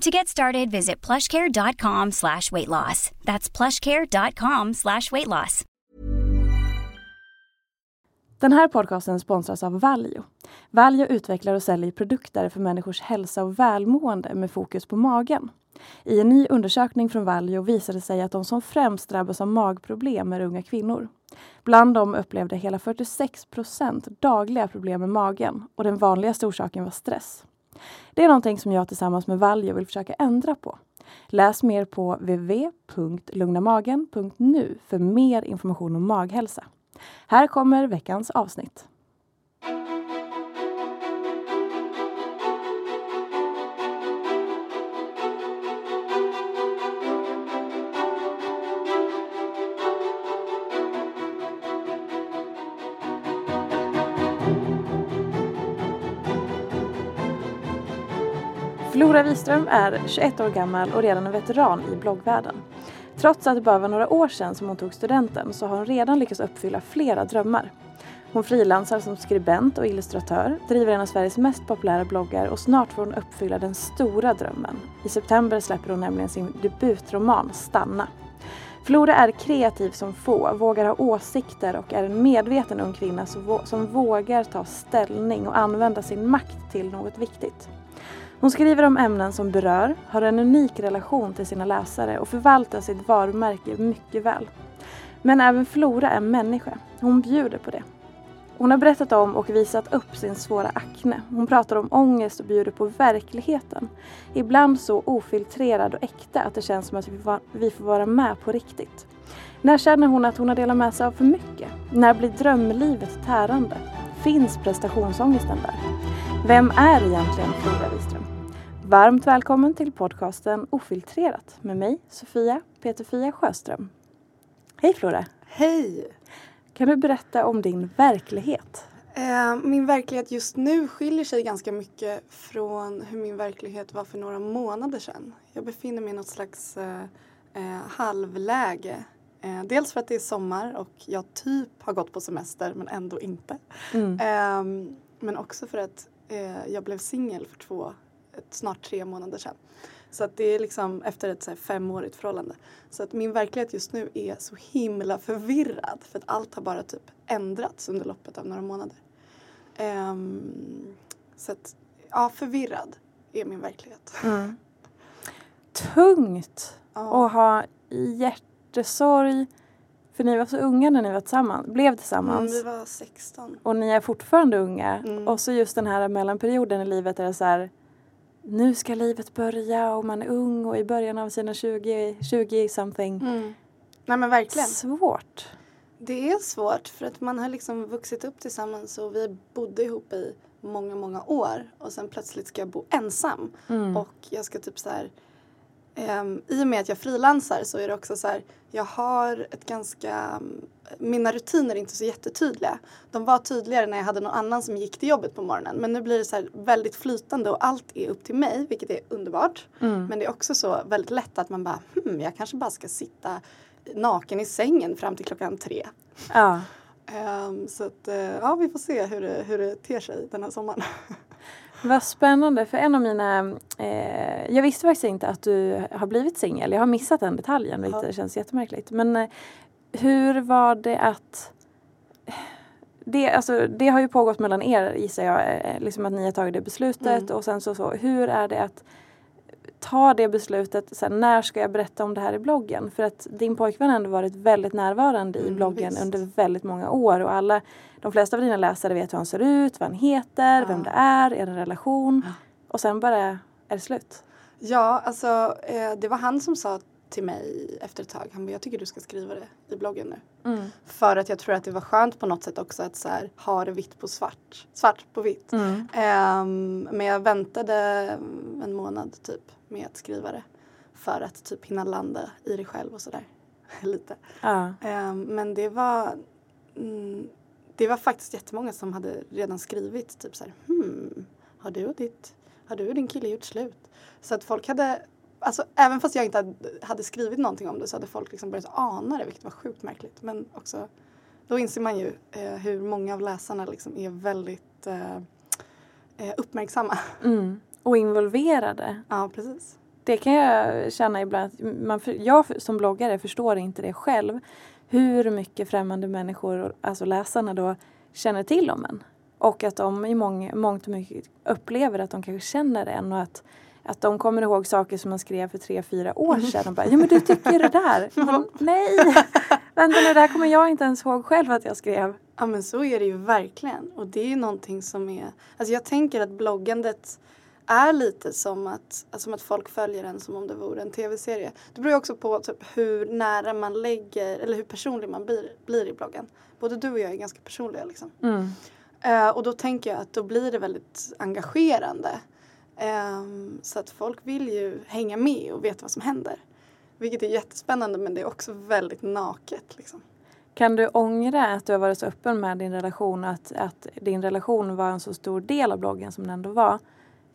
To get started, visit plushcare.com slash weight loss. That's plushcare.com slash weight loss. Den här podcasten sponsras av Valio. Valio utvecklar och säljer produkter för människors hälsa och välmående med fokus på magen. I en ny undersökning från Valio visade det sig att de som främst drabbas av magproblem är unga kvinnor. Bland dem upplevde hela 46 procent dagliga problem med magen och den vanligaste orsaken var stress. Det är någonting som jag tillsammans med Valjo vill försöka ändra på. Läs mer på www.lugnamagen.nu för mer information om maghälsa. Här kommer veckans avsnitt. Flora Wiström är 21 år gammal och redan en veteran i bloggvärlden. Trots att det bara var några år sedan som hon tog studenten så har hon redan lyckats uppfylla flera drömmar. Hon frilansar som skribent och illustratör, driver en av Sveriges mest populära bloggar och snart får hon uppfylla den stora drömmen. I september släpper hon nämligen sin debutroman Stanna. Flora är kreativ som få, vågar ha åsikter och är en medveten ung kvinna som vågar ta ställning och använda sin makt till något viktigt. Hon skriver om ämnen som berör, har en unik relation till sina läsare och förvaltar sitt varumärke mycket väl. Men även Flora är människa. Hon bjuder på det. Hon har berättat om och visat upp sin svåra akne. Hon pratar om ångest och bjuder på verkligheten. Ibland så ofiltrerad och äkta att det känns som att vi får vara med på riktigt. När känner hon att hon har delat med sig av för mycket? När blir drömlivet tärande? Finns prestationsångesten där? Vem är egentligen Flora Wiström? Varmt välkommen till podcasten Ofiltrerat med mig, Sofia Peterfia Sjöström. Hej Flora! Hej! Kan du berätta om din verklighet? Eh, min verklighet just nu skiljer sig ganska mycket från hur min verklighet var för några månader sedan. Jag befinner mig i något slags eh, eh, halvläge. Eh, dels för att det är sommar och jag typ har gått på semester men ändå inte. Mm. Ehm, men också för att eh, jag blev singel för två ett, snart tre månader sedan. Så att det är liksom efter ett så här, femårigt förhållande. Så att min verklighet just nu är så himla förvirrad för att allt har bara typ ändrats under loppet av några månader. Um, så att, ja förvirrad är min verklighet. Mm. Tungt ja. att ha hjärtesorg för ni var så unga när ni var tillsammans, blev tillsammans. Mm, vi var 16. Och ni är fortfarande unga. Mm. Och så just den här mellanperioden i livet är det så här nu ska livet börja och man är ung och i början av sina 20, 20 something. Mm. Nej men verkligen. Svårt. Det är svårt för att man har liksom vuxit upp tillsammans och vi bodde ihop i många, många år och sen plötsligt ska jag bo ensam. Mm. Och jag ska typ så här Um, I och med att jag frilansar så är det också så här, jag har ett ganska, mina rutiner är inte så jättetydliga. De var tydligare när jag hade någon annan som gick till jobbet på morgonen men nu blir det så här väldigt flytande och allt är upp till mig vilket är underbart. Mm. Men det är också så väldigt lätt att man bara, hmm, jag kanske bara ska sitta naken i sängen fram till klockan tre. Ja. Um, så att, uh, ja vi får se hur det, hur det ter sig den här sommaren. Vad spännande, för en av mina... Eh, jag visste faktiskt inte att du har blivit singel. Jag har missat den detaljen, vilket ja. känns jättemärkligt. Men eh, hur var det att... Det, alltså, det har ju pågått mellan er gissar jag, eh, liksom att ni har tagit det beslutet mm. och sen så, så hur är det att ta det beslutet, så här, när ska jag berätta om det här i bloggen? För att din pojkvän har ändå varit väldigt närvarande i mm, bloggen visst. under väldigt många år och alla, de flesta av dina läsare vet hur han ser ut, vad han heter, ja. vem det är, er relation ja. och sen bara är det slut. Ja, alltså eh, det var han som sa till mig efter ett tag. Han bara, jag tycker du ska skriva det i bloggen nu. Mm. För att jag tror att det var skönt på något sätt också att så här, ha det vitt på svart. Svart på vitt. Mm. Um, men jag väntade en månad typ med att skriva det. För att typ hinna landa i det själv och sådär. Lite. Ja. Um, men det var mm, det var faktiskt jättemånga som hade redan skrivit typ så här, hmm, har du och ditt, har du och din kille gjort slut? Så att folk hade alltså även fast jag inte hade, skrivit någonting om det så hade folk liksom börjat ana det vilket var sjukt märkligt. Men också då inser man ju eh, hur många av läsarna liksom är väldigt eh, eh, uppmärksamma. Mm. Och involverade. Ja, precis. Det kan jag känna ibland. Man, jag som bloggare förstår inte det själv. Hur mycket främmande människor, alltså läsarna då, känner till om en. Och att de i mång, mångt och mycket upplever att de kanske känner en och att att de kommer ihåg saker som man skrev för tre, fyra år mm. sedan och bara ja men du tycker det där. Men, nej! Vänta nu, det här kommer jag inte ens ihåg själv att jag skrev. Ja men så är det ju verkligen och det är ju någonting som är, alltså jag tänker att bloggandet är lite som att, alltså som att folk följer en som om det vore en tv-serie. Det beror ju också på typ hur nära man lägger, eller hur personlig man blir, blir i bloggen. Både du och jag är ganska personliga liksom. Mm. Uh, och då tänker jag att då blir det väldigt engagerande. Um, så att folk vill ju hänga med och veta vad som händer. Vilket är jättespännande men det är också väldigt naket. Liksom. Kan du ångra att du har varit så öppen med din relation, att, att din relation var en så stor del av bloggen som den ändå var,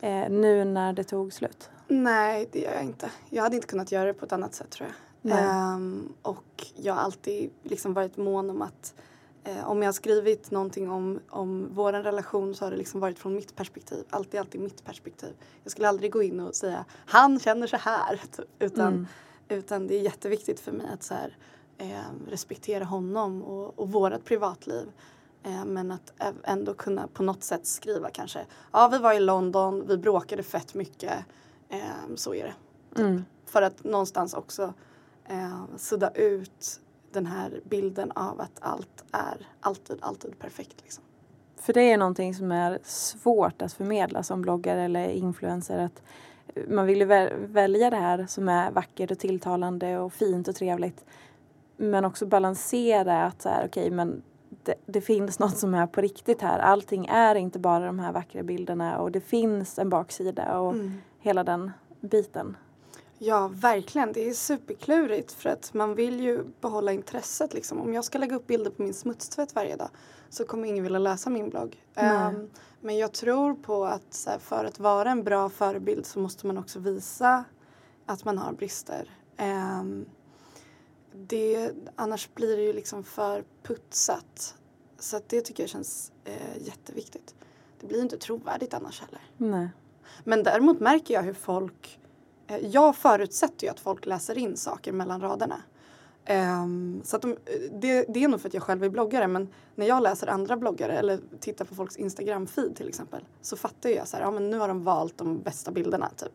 eh, nu när det tog slut? Nej, det gör jag inte. Jag hade inte kunnat göra det på ett annat sätt tror jag. Um, och jag har alltid liksom varit mån om att Eh, om jag har skrivit någonting om, om vår relation så har det liksom varit från mitt perspektiv. Alltid, alltid mitt perspektiv. Jag skulle aldrig gå in och säga han känner så här. Typ. Utan, mm. utan det är jätteviktigt för mig att så här, eh, respektera honom och, och vårat privatliv. Eh, men att ändå kunna på något sätt skriva kanske. Ja, vi var i London, vi bråkade fett mycket. Eh, så är det. Typ. Mm. För att någonstans också eh, sudda ut den här bilden av att allt är alltid, alltid perfekt. Liksom. För det är någonting som är svårt att förmedla som bloggare eller influencer. Att man vill ju välja det här som är vackert och tilltalande och fint och trevligt. Men också balansera att så här, okay, men det, det, finns något som är på riktigt här. Allting är inte bara de här vackra bilderna och det finns en baksida och mm. hela den biten. Ja, verkligen. Det är superklurigt för att man vill ju behålla intresset. Liksom. Om jag ska lägga upp bilder på min smutstvätt varje dag så kommer ingen vilja läsa min blogg. Um, men jag tror på att här, för att vara en bra förebild så måste man också visa att man har brister. Um, det, annars blir det ju liksom för putsat. Så det tycker jag känns eh, jätteviktigt. Det blir inte trovärdigt annars heller. Nej. Men däremot märker jag hur folk Eh, jag förutsätter ju att folk läser in saker mellan raderna. Um, så att de, det, det, är nog för att jag själv är bloggare men när jag läser andra bloggare eller tittar på folks Instagram-feed till exempel så fattar jag så här, ja men nu har de valt de bästa bilderna typ.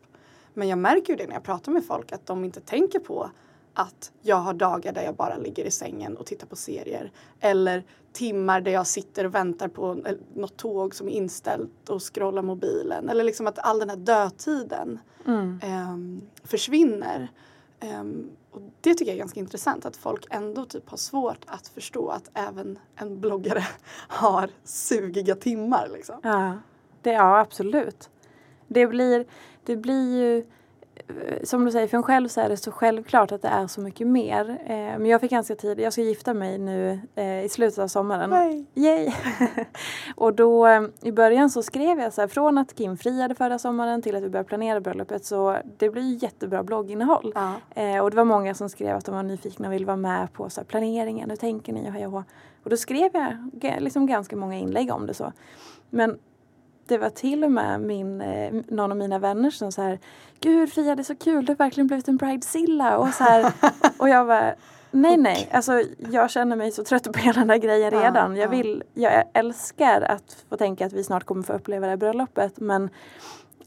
Men jag märker ju det när jag pratar med folk att de inte tänker på att jag har dagar där jag bara ligger i sängen och tittar på serier. Eller timmar där jag sitter och väntar på något tåg som är inställt och scrollar mobilen. Eller liksom att all den här dödtiden mm. um, försvinner. Um, och det tycker jag är ganska intressant att folk ändå typ har svårt att förstå att även en bloggare har sugiga timmar. Liksom. Ja, det, ja absolut. Det blir, det blir ju eh, som du säger, för en själv så är det så självklart att det är så mycket mer. Eh, men jag fick ganska tid, jag ska gifta mig nu eh, i slutet av sommaren. Nej. Yay! och då eh, i början så skrev jag så här, från att Kim friade förra sommaren till att vi började planera bröllopet så det blir jättebra blogginnehåll. Ja. Eh, och det var många som skrev att de var nyfikna och ville vara med på så här, planeringen, hur tänker ni och hej och då skrev jag liksom ganska många inlägg om det så. Men det var till och med min, eh, någon av mina vänner som så här Gud Fia det är så kul, du har verkligen blivit en bridezilla och så här Och jag var Nej nej, alltså jag känner mig så trött på hela den där grejen redan. Jag ja. vill, jag älskar att få tänka att vi snart kommer få uppleva det här bröllopet men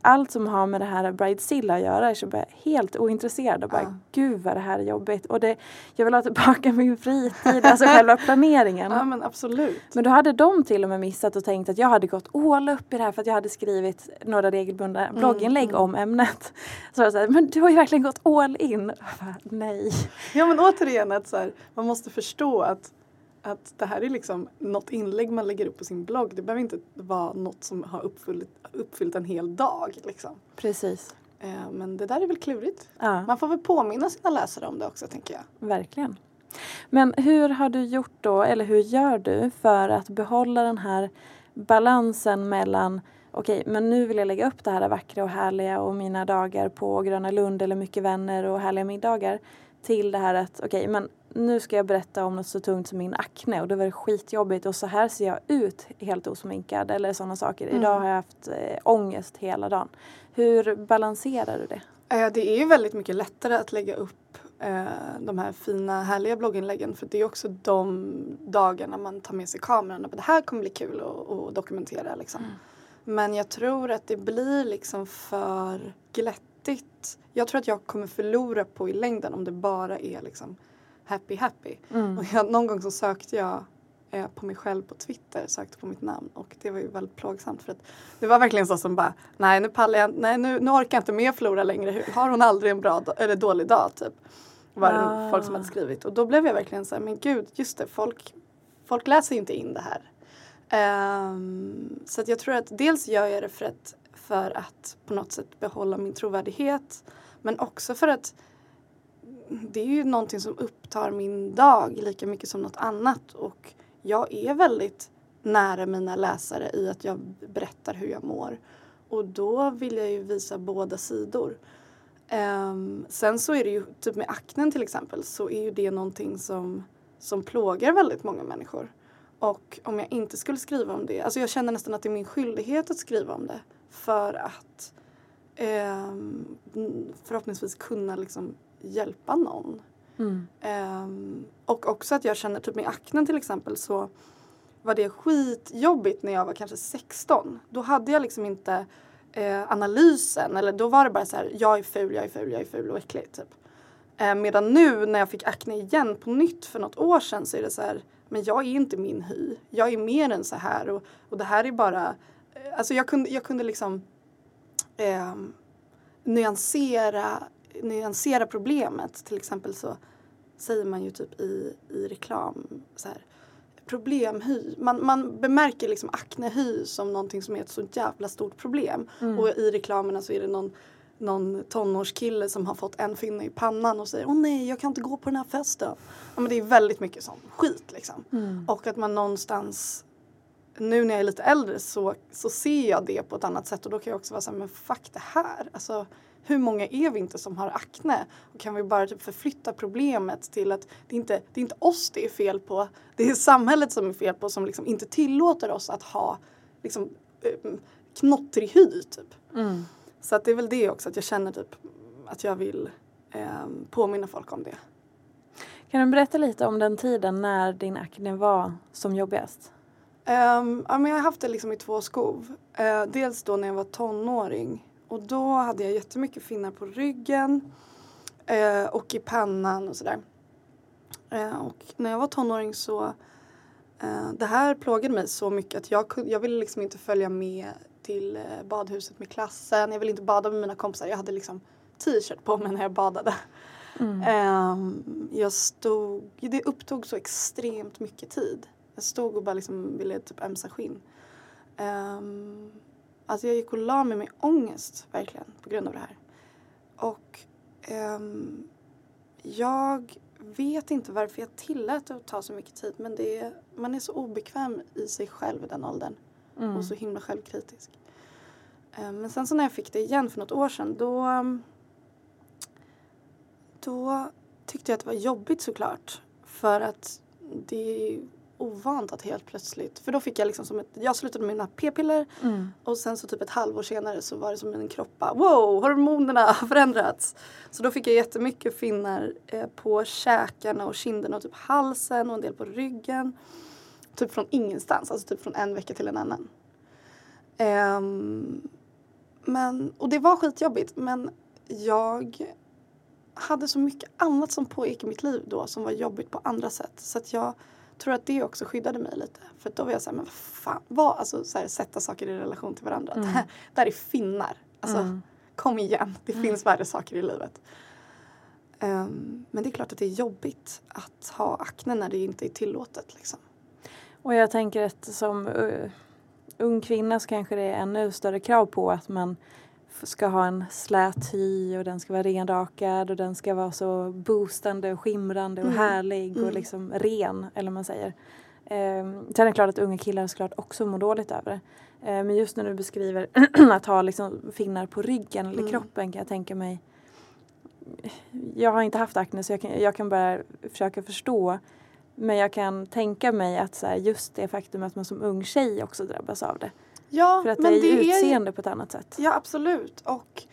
allt som har med det här bridezilla att göra är så bara helt ointresserad och bara Ja. gud vad det här är jobbigt. Och det, jag vill ha tillbaka min fritid, alltså själva planeringen. ja men absolut. Men då hade de till och med missat och tänkt att jag hade gått all upp i det här för att jag hade skrivit några regelbundna blogginlägg mm. om ämnet. Så jag sa, men du har ju verkligen gått all in. Bara, Nej. Ja men återigen att så här, man måste förstå att, att det här är liksom något inlägg man lägger upp på sin blogg. Det behöver inte vara något som har uppfyllt, uppfyllt en hel dag. Liksom. Precis. Eh, men det där är väl klurigt. Ja, Man får väl påminna sina läsare om det också tänker jag. verkligen. Men hur har du gjort då, eller hur gör du för att behålla den här balansen mellan okej, men nu vill jag lägga upp det här vackra och härliga och mina dagar på Gröna Lund eller mycket vänner och härliga middagar till det här att okej, men nu ska jag berätta om något så tungt som min akne och det var skitjobbigt och så här ser jag ut helt osminkad eller sådana saker. Mm. Idag har jag haft eh, ångest hela dagen. Hur balanserar du det? Eh, Det är ju väldigt mycket lättare att lägga upp eh, de här fina härliga blogginläggen för det är också de dagarna man tar med sig kameran och det här kommer bli kul att, dokumentera liksom. Men jag tror att det blir liksom för glättigt. Jag tror att jag kommer förlora på i längden om det bara är liksom happy happy. Och jag, någon gång så sökte jag eh, på mig själv på Twitter, sökte på mitt namn och det var ju väldigt plågsamt för att det var verkligen så som bara nej nu pallar jag nej nu, nu orkar jag inte med Flora längre. Har hon aldrig en bra eller dålig dag typ? Var det Ah. folk som hade skrivit och då blev jag verkligen så här men gud just det folk, folk läser inte in det här. Ehm, så jag tror att dels gör jag det för att, för att på något sätt behålla min trovärdighet men också för att det är ju någonting som upptar min dag lika mycket som något annat och jag är väldigt nära mina läsare i att jag berättar hur jag mår. Och då vill jag ju visa båda sidor. Um, sen så är det ju, typ med aknen till exempel, så är ju det någonting som, som plågar väldigt många människor. Och om jag inte skulle skriva om det, alltså jag känner nästan att det är min skyldighet att skriva om det. För att ehm, förhoppningsvis kunna liksom hjälpa någon. Ehm, och också att jag känner, typ med aknen till exempel så var det skitjobbigt när jag var kanske 16. Då hade jag liksom inte eh, analysen eller då var det bara så här, jag är ful, jag är ful, jag är ful och äcklig typ. Eh, medan nu när jag fick akne igen på nytt för något år sedan så är det så här, men jag är inte min hy. Jag är mer än så här och, och det här är bara, eh, alltså jag kunde, jag kunde liksom eh, nyansera, nyansera problemet. Till exempel så säger man ju typ i, i reklam så här, problemhy. Man, man bemärker liksom aknehy som någonting som är ett så jävla stort problem. Och i reklamerna så är det någon, någon tonårskille som har fått en finne i pannan och säger åh nej jag kan inte gå på den här festen. Ja, men det är väldigt mycket sån skit liksom. Och att man någonstans nu när jag är lite äldre så, så ser jag det på ett annat sätt och då kan jag också vara så här, men fuck det här. Alltså, hur många är vi inte som har akne? Och kan vi bara typ förflytta problemet till att det inte det är inte oss det är fel på. Det är samhället som är fel på som liksom inte tillåter oss att ha liksom, eh, knottrig hy typ. Så att det är väl det också att jag känner typ att jag vill eh, påminna folk om det. Kan du berätta lite om den tiden när din akne var som jobbigast? Ehm, ja, men jag har haft det liksom i två skov. Eh, dels då när jag var tonåring. Och då hade jag jättemycket finnar på ryggen eh, och i pannan och sådär. Eh, och när jag var tonåring så det här plågade mig så mycket att jag, jag ville liksom inte följa med till badhuset med klassen. Jag ville inte bada med mina kompisar. Jag hade liksom t-shirt på mig när jag badade. Ehm, jag stod, det upptog så extremt mycket tid. Jag stod och bara liksom ville typ ömsa skinn. Um, alltså jag gick och la mig med ångest verkligen på grund av det här. och ehm, jag vet inte varför jag tillät det att ta så mycket tid men det är, man är så obekväm i sig själv i den åldern Mm. och så himla självkritisk. Eh, Men sen så när jag fick det igen för något år sedan då då tyckte jag att det var jobbigt såklart. För att det ovant att helt plötsligt, för då fick jag liksom som ett, jag slutade med mina p-piller Mm. och sen så typ ett halvår senare så var det som en kropp bara, wow, hormonerna har förändrats. Så då fick jag jättemycket finnar eh, på käkarna och kinderna och typ halsen och en del på ryggen. Typ från ingenstans, alltså typ från en vecka till en annan. Ehm, men, och det var skitjobbigt men jag hade så mycket annat som pågick i mitt liv då som var jobbigt på andra sätt. Så att jag tror att det också skyddade mig lite. För då var jag såhär, men vad fan, vad, alltså så här, sätta saker i relation till varandra. Mm. Det, här, här är finnar. Alltså Mm. kom igen, det finns värre saker i livet. Ehm, men det är klart att det är jobbigt att ha akne när det inte är tillåtet liksom. Och jag tänker att som uh, ung kvinna så kanske det är ännu större krav på att man ska ha en slät hy och den ska vara renrakad och den ska vara så boostande och skimrande och Mm. härlig och Mm. liksom ren eller vad man säger. Um, sen är det klart att unga killar såklart också mår dåligt över det. Eh, men just när du beskriver att ha liksom finnar på ryggen eller Mm. kroppen kan jag tänka mig jag har inte haft akne så jag kan, jag kan bara försöka förstå men jag kan tänka mig att så här, just det faktum att man som ung tjej också drabbas av det. Ja, För att men det är det ju är utseende på ett annat sätt. Ja absolut och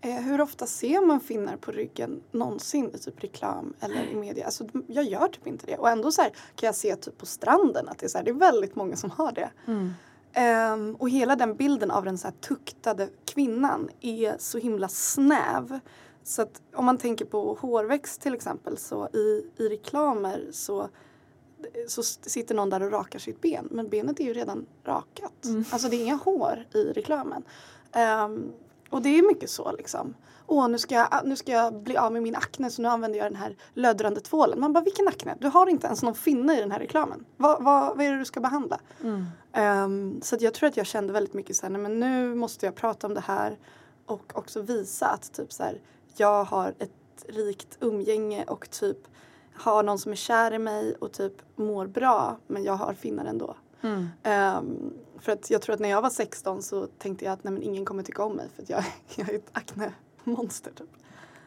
eh, hur ofta ser man finnar på ryggen någonsin i typ reklam eller i media? Alltså jag gör typ inte det och ändå så här, kan jag se typ på stranden att det är, så här, det är väldigt många som har det. Mm. Ehm, och hela den bilden av den så här tuktade kvinnan är så himla snäv. Så att om man tänker på hårväxt till exempel så i, i reklamer så, så sitter någon där och rakar sitt ben men benet är ju redan rakat. Mm. Alltså det är inga hår i reklamen. Ehm, och det är mycket så liksom. Åh, nu ska, jag, nu ska jag bli av med min akne så nu använder jag den här löddrande tvålen. Man bara, vilken akne? Du har inte ens någon finne i den här reklamen. Vad, vad, vad är det du ska behandla? Mm. Ehm, så jag tror att jag kände väldigt mycket så här, nej, men nu måste jag prata om det här och också visa att typ så här, jag har ett rikt umgänge och typ har någon som är kär i mig och typ mår bra men jag har finnar ändå. Mm. Ehm, för att jag tror att när jag var 16 så tänkte jag att nej, men ingen kommer tycka om mig för att jag, jag är ett akne-monster typ.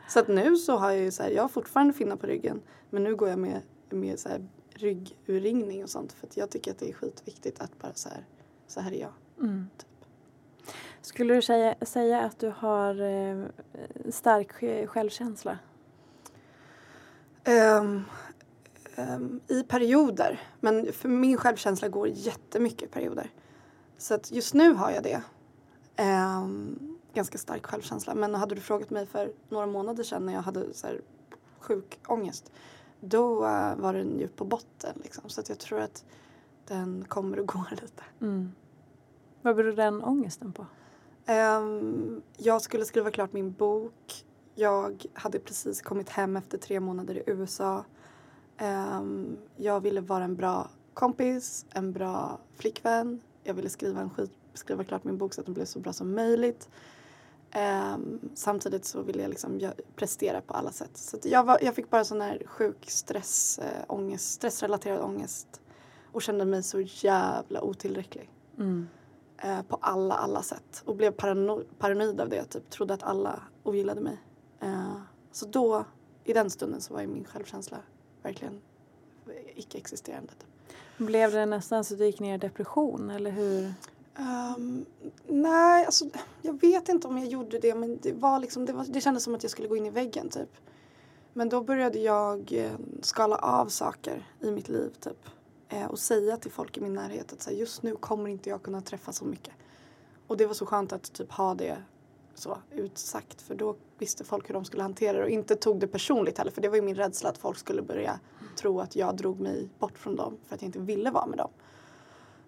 Så att nu så har jag ju så här, jag har fortfarande finnar på ryggen men nu går jag med, med så här ryggurringning och sånt för att jag tycker att det är skitviktigt att bara så här, så här är jag. Mm. Skulle du säga, säga att du har eh, stark sj- självkänsla? Ehm, ehm, I perioder. Men för min självkänsla går jättemycket i perioder. Så att just nu har jag det. Ehm, ganska stark självkänsla. Men hade du frågat mig för några månader sedan när jag hade så här, sjuk ångest. Då eh, var den ju på botten liksom. Så att jag tror att den kommer och går lite. Mm. Vad beror den ångesten på? Ehm, jag skulle skriva klart min bok. Jag hade precis kommit hem efter tre månader i USA. Ehm, jag ville vara en bra kompis, en bra flickvän. Jag ville skriva, en skit, skriva klart min bok så att den blev så bra som möjligt. Ehm, samtidigt så ville jag liksom prestera på alla sätt. Så jag, var, jag fick bara sån här sjuk stress, äh, ångest, stressrelaterad ångest och kände mig så jävla otillräcklig Mm. eh, på alla, alla sätt. Och blev parano paranoid av det. Jag typ trodde att alla ogillade mig. Eh, så då, i den stunden så var ju min självkänsla verkligen icke-existerande. Typ. Blev det nästan så att du gick ner i depression eller hur? Ehm, nej, alltså jag vet inte om jag gjorde det men det var liksom, det, var, det kändes som att jag skulle gå in i väggen typ. Men då började jag eh, skala av saker i mitt liv typ. Eh, och säga till folk i min närhet att så här, just nu kommer inte jag kunna träffa så mycket. Och det var så skönt att typ ha det så utsagt för då visste folk hur de skulle hantera det och inte tog det personligt heller för det var ju min rädsla att folk skulle börja tro att jag drog mig bort från dem för att jag inte ville vara med dem.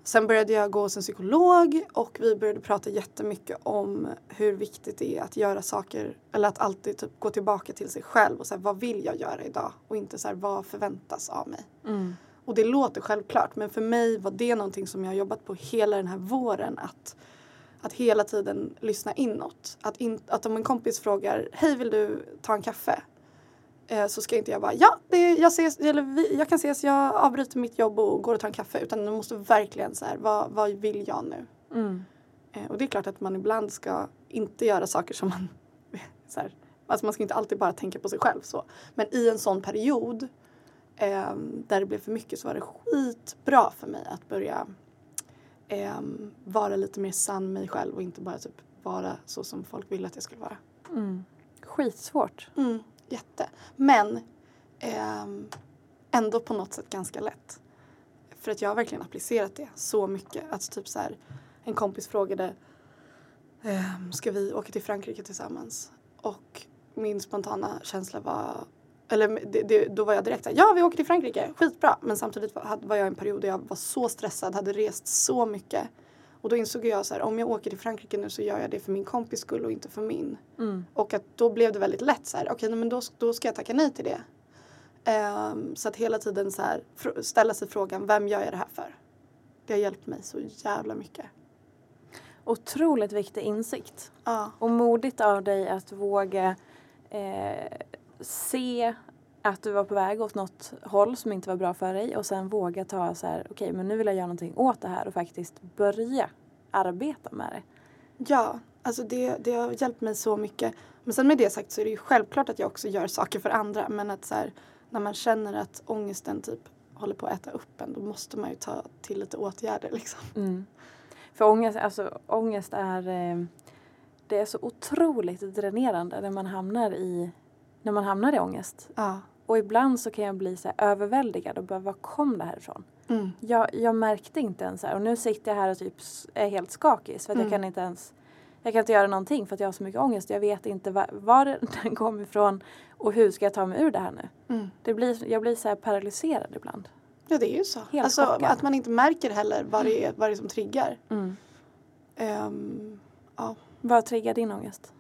Sen började jag gå hos en psykolog och vi började prata jättemycket om hur viktigt det är att göra saker eller att alltid typ gå tillbaka till sig själv och säga vad vill jag göra idag och inte så här vad förväntas av mig. Mm. Och det låter självklart men för mig var det någonting som jag har jobbat på hela den här våren att, att hela tiden lyssna inåt. Att, in, att om en kompis frågar, hej vill du ta en kaffe? Eh, så ska inte jag bara, ja det, jag, ses, eller vi, jag kan ses, jag avbryter mitt jobb och går och tar en kaffe. Utan du måste verkligen så här, vad, vad vill jag nu? Mm. Eh, och det är klart att man ibland ska inte göra saker som man... så här, alltså man ska inte alltid bara tänka på sig själv så. Men i en sån period eh, där det blev för mycket så var det skitbra för mig att börja eh, vara lite mer sann mig själv och inte bara typ vara så som folk ville att jag skulle vara. Mm. Skitsvårt. Mm, jätte. Men ehm, ändå på något sätt ganska lätt. För att jag har verkligen applicerat det så mycket. Att typ så här, en kompis frågade ehm, ska vi åka till Frankrike tillsammans? Och min spontana känsla var eller det, det, då var jag direkt såhär, ja vi åker till Frankrike, skitbra. Men samtidigt var, var jag i en period där jag var så stressad, hade rest så mycket. Och då insåg jag så här, om jag åker till Frankrike nu så gör jag det för min kompis skull och inte för min. Mm. Och att då blev det väldigt lätt så här, okej okay, men då, då ska jag tacka nej till det. Um, så att hela tiden så här, ställa sig frågan, vem gör jag det här för? Det har hjälpt mig så jävla mycket. Otroligt viktig insikt. Ja. Och modigt av dig att våga eh, se att du var på väg åt något håll som inte var bra för dig och sen våga ta så här, okej okay, men nu vill jag göra någonting åt det här och faktiskt börja arbeta med det. Ja, alltså det, det har hjälpt mig så mycket. Men sen med det sagt så är det ju självklart att jag också gör saker för andra men att så här, när man känner att ångesten typ håller på att äta upp en då måste man ju ta till lite åtgärder liksom. Mm. För ångest, alltså, ångest är eh, det är så otroligt dränerande när man hamnar i när man hamnar i ångest. Ja. Och ibland så kan jag bli så överväldigad och bara, var kom det här ifrån? Mm. Jag, jag märkte inte ens här och nu sitter jag här och typ är helt skakig för att Mm. jag kan inte ens jag kan inte göra någonting för att jag har så mycket ångest. Jag vet inte var, var den kommer ifrån och hur ska jag ta mig ur det här nu? Mm. Det blir, jag blir så här paralyserad ibland. Ja det är ju så. Helt alltså chockad. att man inte märker heller vad det är, vad det är som triggar. Mm. Ehm, ja. Vad triggar din ångest?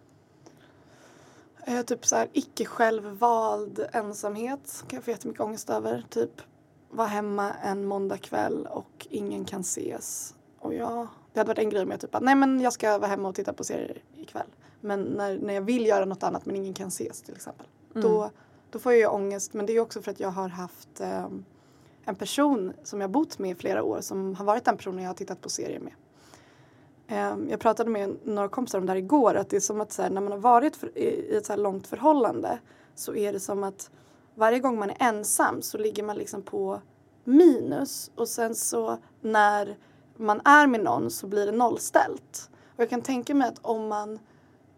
Eh, typ så här icke självvald ensamhet kan jag få jättemycket ångest över. Typ vara hemma en måndagkväll och ingen kan ses. Och jag, det hade varit en grej med typ att nej men jag ska vara hemma och titta på serier ikväll. Men när, när jag vill göra något annat men ingen kan ses till exempel. Mm. Då, då får jag ju ångest men det är också för att jag har haft eh, en person som jag bott med i flera år som har varit den personen jag har tittat på serier med. Ehm, jag pratade med några kompisar om det här igår att det är som att så här, när man har varit för, i i ett så här långt förhållande så är det som att varje gång man är ensam så ligger man liksom på minus och sen så när man är med någon så blir det nollställt. Och jag kan tänka mig att om man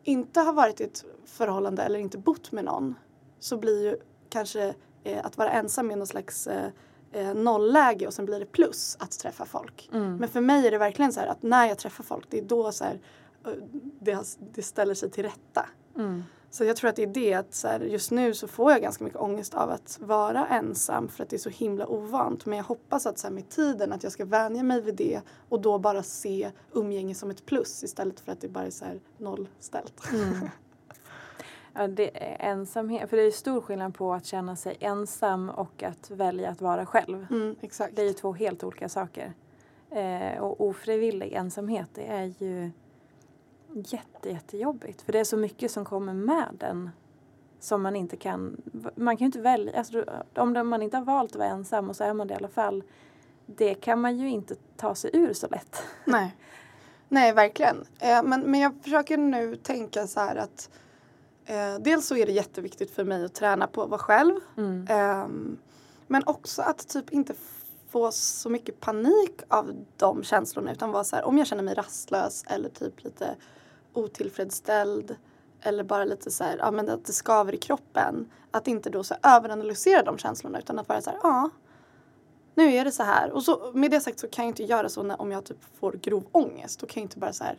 inte har varit i ett förhållande eller inte bott med någon så blir ju kanske eh, att vara ensam med någon slags eh, eh, nollläge och sen blir det plus att träffa folk. Mm. Men för mig är det verkligen så att när jag träffar folk det är då så här, eh, det, det ställer sig till rätta. Mm. Så jag tror att det är det att så här, just nu så får jag ganska mycket ångest av att vara ensam för att det är så himla ovant. Men jag hoppas att så här, med tiden att jag ska vänja mig vid det och då bara se umgänge som ett plus istället för att det bara är så här nollställt. Mm. Ja, det är ensamhet, för det är stor skillnad på att känna sig ensam och att välja att vara själv. Mm, exakt. Det är ju två helt olika saker. Eh, och ofrivillig ensamhet det är ju jätte, jättejobbigt. För det är så mycket som kommer med den som man inte kan, man kan ju inte välja, alltså, om man inte har valt att vara ensam och så är man det i alla fall. Det kan man ju inte ta sig ur så lätt. Nej. Nej, verkligen. Eh, men, men jag försöker nu tänka så här att eh, dels så är det jätteviktigt för mig att träna på att vara själv. Mm. Ehm, men också att typ inte få så mycket panik av de känslorna utan vara så här om jag känner mig rastlös eller typ lite otillfredsställd eller bara lite så här, ja men att det skaver i kroppen. Att inte då så överanalysera de känslorna utan att vara så här, ja nu är det så här. Och så, med det sagt så kan jag inte göra så när, om jag typ får grov ångest. Då kan jag inte bara så här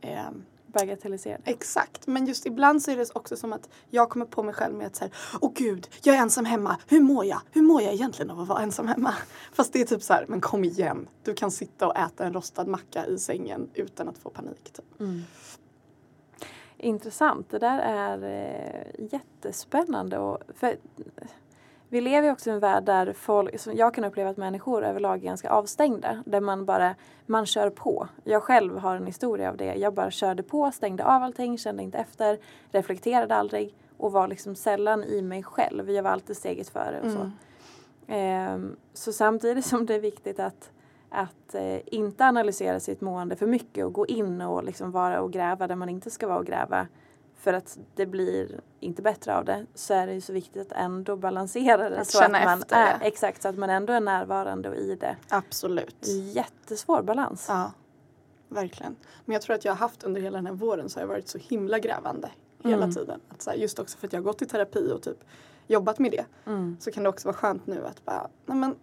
ehm, Bagatellisera det. Exakt, men just ibland så är det också som att jag kommer på mig själv med att säga Åh gud, jag är ensam hemma. Hur mår jag? Hur mår jag egentligen av att vara ensam hemma? Fast det är typ så här, men kom igen. Du kan sitta och äta en rostad macka i sängen utan att få panik. Typ. Mm. Intressant. Det där är eh, jättespännande. Och för vi lever också i en värld där folk, som jag kan uppleva att människor överlag är ganska avstängda. Där man bara, man kör på. Jag själv har en historia av det. Jag bara körde på, stängde av allting, kände inte efter, reflekterade aldrig och var liksom sällan i mig själv. Jag var alltid steget före och så. Mm. Ehm, så samtidigt som det är viktigt att, att eh, inte analysera sitt mående för mycket och gå in och liksom vara och gräva där man inte ska vara och gräva för att det blir inte bättre av det så är det ju så viktigt att ändå balansera det. Att så att man efter är, det. Exakt, så att man ändå är närvarande och i det. Absolut. Jättesvår balans. Ja, verkligen. Men jag tror att jag har haft under hela den här våren så har jag varit så himla grävande hela Mm. tiden. Att så här, just också för att jag har gått i terapi och typ jobbat med det. Mm. Så kan det också vara skönt nu att bara, nej men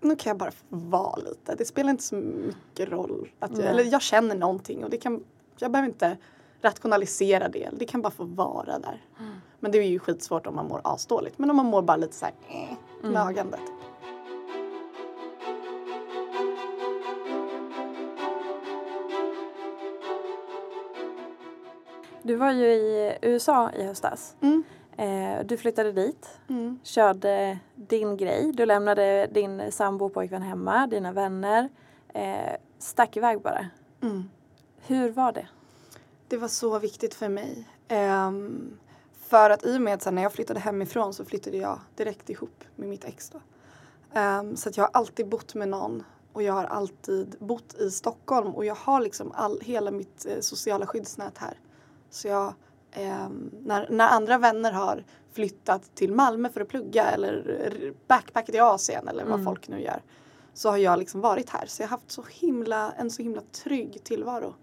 nu kan jag bara vara lite. Det spelar inte så mycket roll. Att jag, eller jag känner någonting och det kan, jag behöver inte rationalisera det. Det kan bara få vara där. Mm. Men det är ju skitsvårt om man mår asdåligt. Men om man mår bara lite så här, eh, Mm. nagandet. Du var ju i USA i höstas. Mm. Eh, du flyttade dit, Mm. körde din grej. Du lämnade din sambo och pojkvän hemma, dina vänner. Eh, stack iväg bara. Mm. Hur var det? Det var så viktigt för mig. Ehm, för att i och med att när jag flyttade hemifrån så flyttade jag direkt ihop med mitt ex. Ehm, så att jag har alltid bott med någon och jag har alltid bott i Stockholm och jag har liksom all, hela mitt eh, sociala skyddsnät här. Så jag, ehm, när, när andra vänner har flyttat till Malmö för att plugga eller backpackat i Asien eller vad Mm. folk nu gör. Så har jag liksom varit här. Så jag har haft så himla, en så himla trygg tillvaro.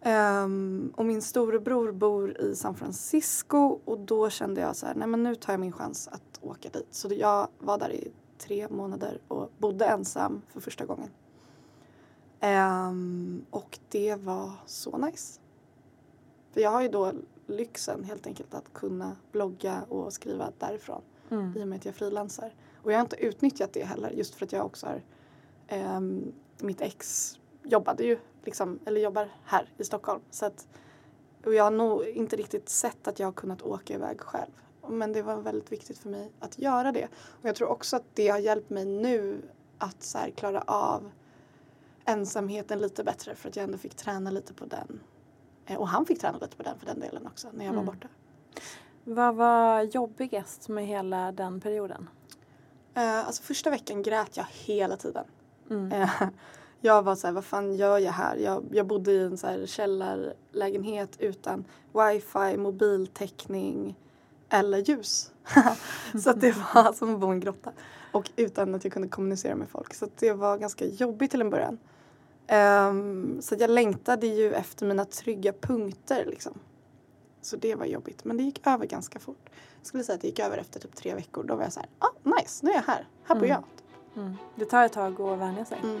Ehm, och min storebror bor i San Francisco och då kände jag så här, nej men nu tar jag min chans att åka dit. Så jag var där i tre månader och bodde ensam för första gången. Ehm, och det var så nice. För jag har ju då lyxen helt enkelt att kunna blogga och skriva därifrån Mm. i och med att jag frilansar. Och jag har inte utnyttjat det heller just för att jag också har ehm, mitt ex jobbade ju liksom, eller jobbar här i Stockholm. Så att, och jag har nog inte riktigt sett att jag har kunnat åka iväg själv. Men det var väldigt viktigt för mig att göra det. Och jag tror också att det har hjälpt mig nu att så här, klara av ensamheten lite bättre för att jag ändå fick träna lite på den. Eh, Och han fick träna lite på den för den delen också när jag Mm. var borta. Vad var jobbigast med hela den perioden? Eh, alltså första veckan grät jag hela tiden. Mm. Jag var så här, vad fan gör jag här? Jag, jag bodde i en så här källarlägenhet utan wifi, mobiltäckning eller ljus. så att det var som att bo i en grotta. Och utan att jag kunde kommunicera med folk. Så det var ganska jobbigt till en början. Ehm, så jag längtade ju efter mina trygga punkter liksom. Så det var jobbigt. Men det gick över ganska fort. Jag skulle säga att det gick över efter typ tre veckor. Då var jag så här, ah nice, nu är jag här. Här bor Mm. jag. Mm. Det tar ett tag att vänja sig. Mm.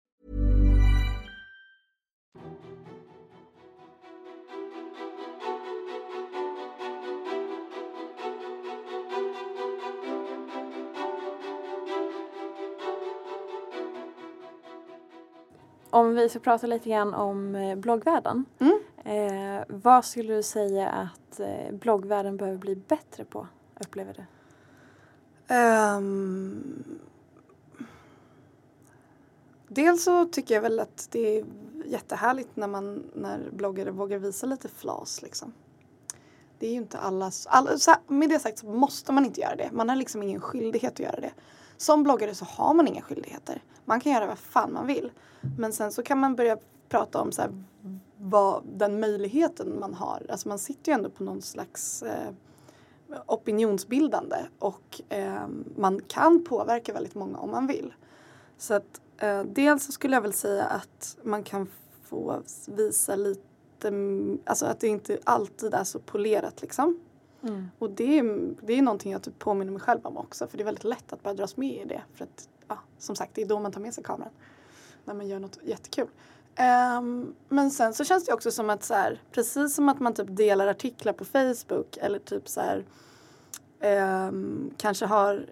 Om vi ska prata lite grann om eh, bloggvärlden. Mm. Eh, vad skulle du säga att eh, bloggvärlden behöver bli bättre på, upplever du? Ehm, dels så tycker jag väl att det är jättehärligt när, man, när bloggare vågar visa lite flas liksom. Det är ju inte allas, all, med det sagt så måste man inte göra det. Man har liksom ingen skyldighet att göra det. Som bloggare så har man inga skyldigheter. Man kan göra vad fan man vill. Men sen så kan man börja prata om så här, vad, den möjligheten man har. Alltså man sitter ju ändå på någon slags eh, opinionsbildande och eh, man kan påverka väldigt många om man vill. Så att eh, dels så skulle jag väl säga att man kan få visa lite, alltså att det inte alltid är så polerat liksom. Mm. Och det är, det är någonting jag typ påminner mig själv om också för det är väldigt lätt att bara dras med i det. För att ja, som sagt det är då man tar med sig kameran. När man gör något jättekul. Um, men sen så känns det också som att så här, precis som att man typ delar artiklar på Facebook eller typ så här um, kanske har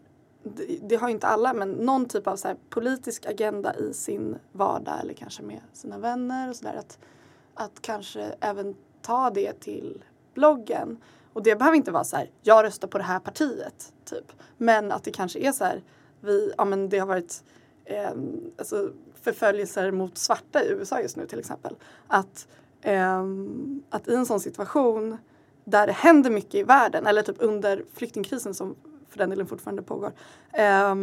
det, det har inte alla men någon typ av så här politisk agenda i sin vardag eller kanske med sina vänner och sådär. Att, att kanske även ta det till bloggen. Och det behöver inte vara så här, jag röstar på det här partiet, typ. Men att det kanske är så här, vi, ja men det har varit eh, alltså förföljelser mot svarta i USA just nu till exempel. Att, eh, att i en sån situation där det händer mycket i världen, eller typ under flyktingkrisen som för den delen fortfarande pågår. eh,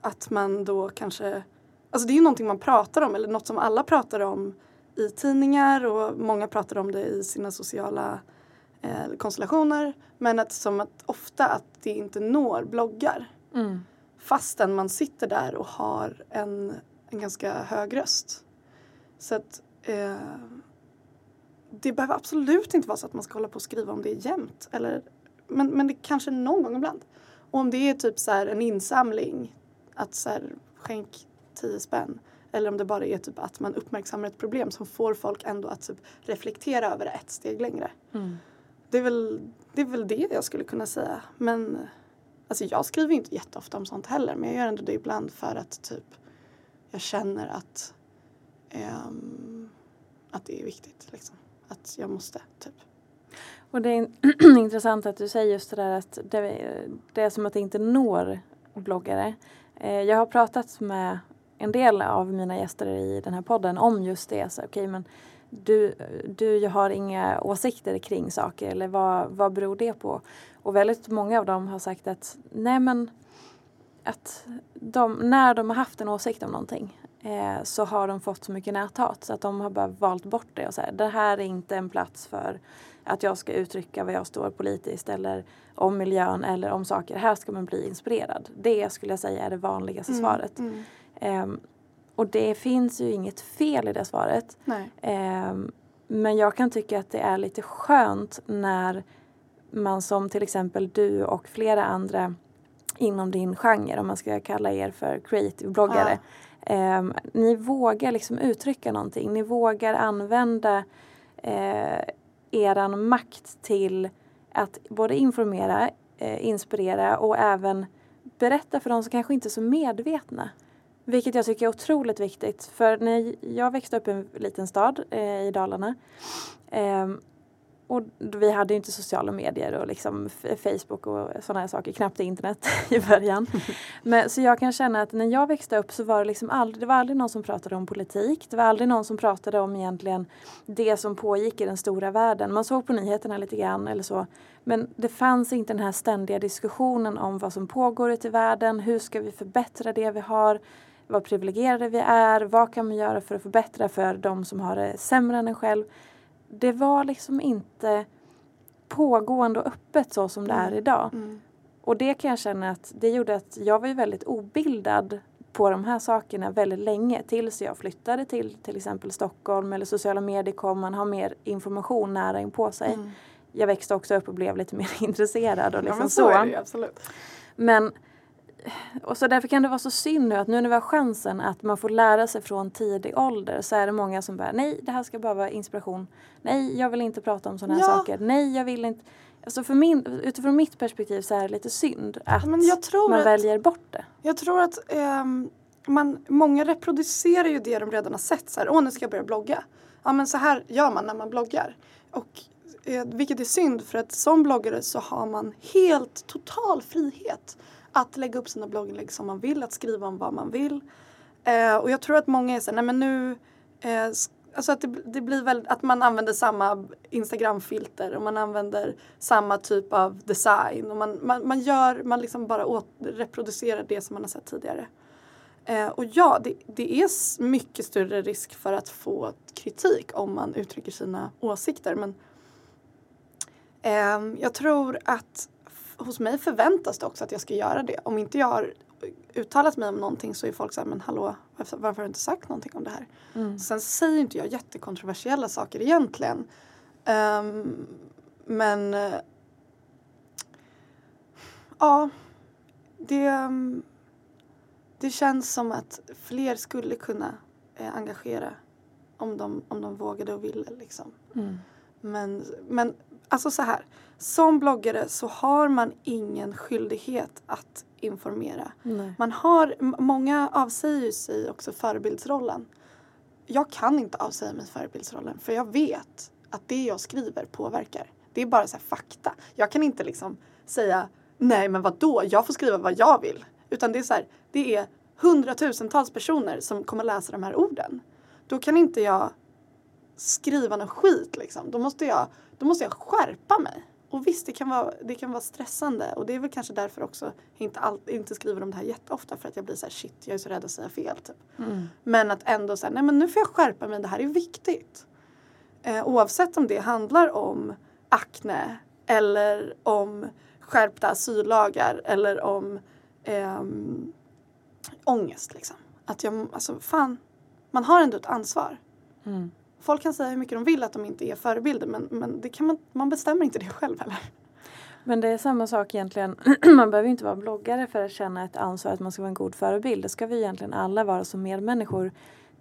att man då kanske, alltså det är ju någonting man pratar om eller något som alla pratar om i tidningar och många pratar om det i sina sociala eh, konstellationer. Men att som att ofta att det inte når bloggar. Fastän man sitter där och har en, en ganska hög röst. Så att eh, det behöver absolut inte vara så att man ska hålla på och skriva om det jämt. Eller, men, men det kanske någon gång ibland. Och om det är typ så här en insamling, att så här, skänk 10 spänn. Eller om det bara är typ att man uppmärksammar ett problem som får folk ändå att typ reflektera över det ett steg längre. Det, är väl, det är väl det jag skulle kunna säga. Men alltså jag skriver inte jätteofta om sånt heller. Men jag gör ändå det ibland för att typ jag känner att, um, att det är viktigt. Liksom. Att jag måste typ. Och det är intressant att du säger just det där att det, det är som att det inte når bloggare. Eh, jag har pratat med en del av mina gäster i den här podden om just det. Så, okay, men du, du har inga åsikter kring saker eller vad, vad beror det på? Och väldigt många av dem har sagt att nej men att de, när de har haft en åsikt om någonting eh, så har de fått så mycket näthat så att de har bara valt bort det och säger det här är inte en plats för att jag ska uttrycka vad jag står politiskt eller om miljön eller om saker. Här ska man bli inspirerad. Det skulle jag säga är det vanligaste svaret. Ehm, och det finns ju inget fel i det svaret. Ehm, men jag kan tycka att det är lite skönt när man som till exempel du och flera andra inom din genre, om man ska kalla er för creative bloggare. Ehm, ni vågar liksom uttrycka någonting. Ni vågar använda eh, eran makt till att både informera, eh, inspirera och även berätta för de som kanske inte är så medvetna. Vilket jag tycker är otroligt viktigt. För när jag växte upp i en liten stad eh, i Dalarna eh, och vi hade ju inte sociala medier och liksom Facebook och sådana här saker, knappt internet i början. Men, så jag kan känna att när jag växte upp så var det liksom aldrig, det var aldrig någon som pratade om politik. Det var aldrig någon som pratade om egentligen det som pågick i den stora världen. Man såg på nyheterna lite grann eller så. Men det fanns inte den här ständiga diskussionen om vad som pågår ute i världen. Hur ska vi förbättra det vi har? Vad privilegierade vi är? Vad kan man göra för att förbättra för de som har det sämre än en själv? Det var liksom inte pågående och öppet så som det är idag. Mm. Och det kan jag känna att det gjorde att jag var ju väldigt obildad på de här sakerna väldigt länge tills jag flyttade till till exempel Stockholm eller sociala medier kom, man har mer information nära in på sig. Mm. Jag växte också upp och blev lite mer intresserad och Ja, liksom men så. så är det absolut. Men och så därför kan det vara så synd nu att nu när vi har chansen att man får lära sig från tidig ålder så är det många som bara nej det här ska bara vara inspiration. Nej jag vill inte prata om sådana här Ja. saker. Nej jag vill inte. Alltså för min, utifrån mitt perspektiv så är det lite synd att Men jag tror man att- väljer bort det. Jag tror att ehm, man, många reproducerar ju det de redan har sett. Så här, Åh, nu ska jag börja blogga. Ja, men så här gör man när man bloggar. Och, eh, vilket är synd för att som bloggare så har man helt total frihet att lägga upp sina blogginlägg som man vill, att skriva om vad man vill. Eh, och jag tror att många är så här, nej men nu eh, Alltså att det, det blir väl att man använder samma Instagram-filter och man använder samma typ av design och man, man, man gör, man liksom bara åt, reproducerar det som man har sett tidigare. Eh, och ja, det, det är mycket större risk för att få kritik om man uttrycker sina åsikter men eh, jag tror att hos mig förväntas det också att jag ska göra det. Om inte jag har uttalat mig om någonting så är folk så här, men hallå, varför, varför har du inte sagt någonting om det här? Sen säger inte jag jättekontroversiella saker egentligen. Ehm, men eh, ja, det, det känns som att fler skulle kunna eh, engagera om de, om de vågade och ville. Liksom. Men, men alltså så här, som bloggare så har man ingen skyldighet att informera. Nej. Man har, många avsäger sig också förebildsrollen. Jag kan inte avsäga mig förebildsrollen för jag vet att det jag skriver påverkar. Det är bara så fakta. Jag kan inte liksom säga nej men vad då? jag får skriva vad jag vill. Utan det är så här, det är hundratusentals personer som kommer läsa de här orden. Då kan inte jag skriva någon skit liksom. Då måste jag, då måste jag skärpa mig. Och visst, det kan, vara, det kan vara stressande och det är väl kanske därför också jag inte, all, inte skriver om det här jätteofta för att jag blir så här shit, jag är så rädd att säga fel typ. Men att ändå säga, nej men nu får jag skärpa mig, det här är viktigt. Eh, oavsett om det handlar om akne eller om skärpta asyllagar eller om ehm, ångest liksom. Att jag, alltså fan, man har ändå ett ansvar. Folk kan säga hur mycket de vill att de inte är förebilder men, men det kan man, man bestämmer inte det själv heller. Men det är samma sak egentligen. man behöver ju inte vara bloggare för att känna ett ansvar att man ska vara en god förebild. Det ska vi egentligen alla vara som medmänniskor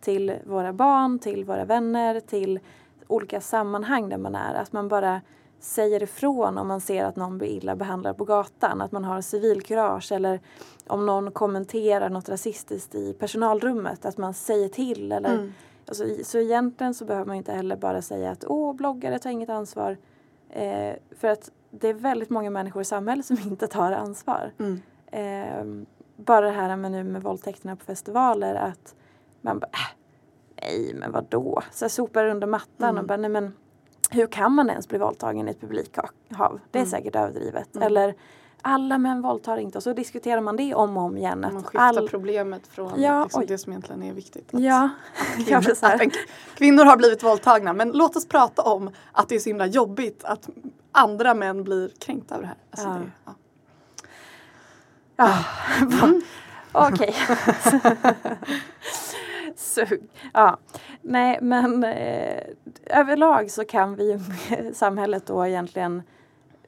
till våra barn, till våra vänner, till olika sammanhang där man är. Att man bara säger ifrån om man ser att någon blir illa behandlad på gatan. Att man har civilkurage eller om någon kommenterar något rasistiskt i personalrummet. Att man säger till. Eller, Mm. Alltså, så egentligen så behöver man inte heller bara säga att åh, bloggare tar inget ansvar. Eh, för att det är väldigt många människor i samhället som inte tar ansvar. Mm. Eh, bara det här med nu med våldtäkterna på festivaler att man bara, äh, nej men vadå? Så jag sopar under mattan och bara, nej men hur kan man ens bli våldtagen i ett publikhav? Det är säkert överdrivet. Eller alla män våldtar inte och så diskuterar man det om och om igen. Man Att skiftar all... problemet från Ja, liksom det som egentligen är viktigt. Att, Ja, kvinnor, så att här. en, kvinnor har blivit våldtagna men låt oss prata om att det är så himla jobbigt att andra män blir kränkta av det här. Alltså Ja. det, ja. Ja. Okej. Sug. Ja. Nej men eh, överlag så kan vi samhället då egentligen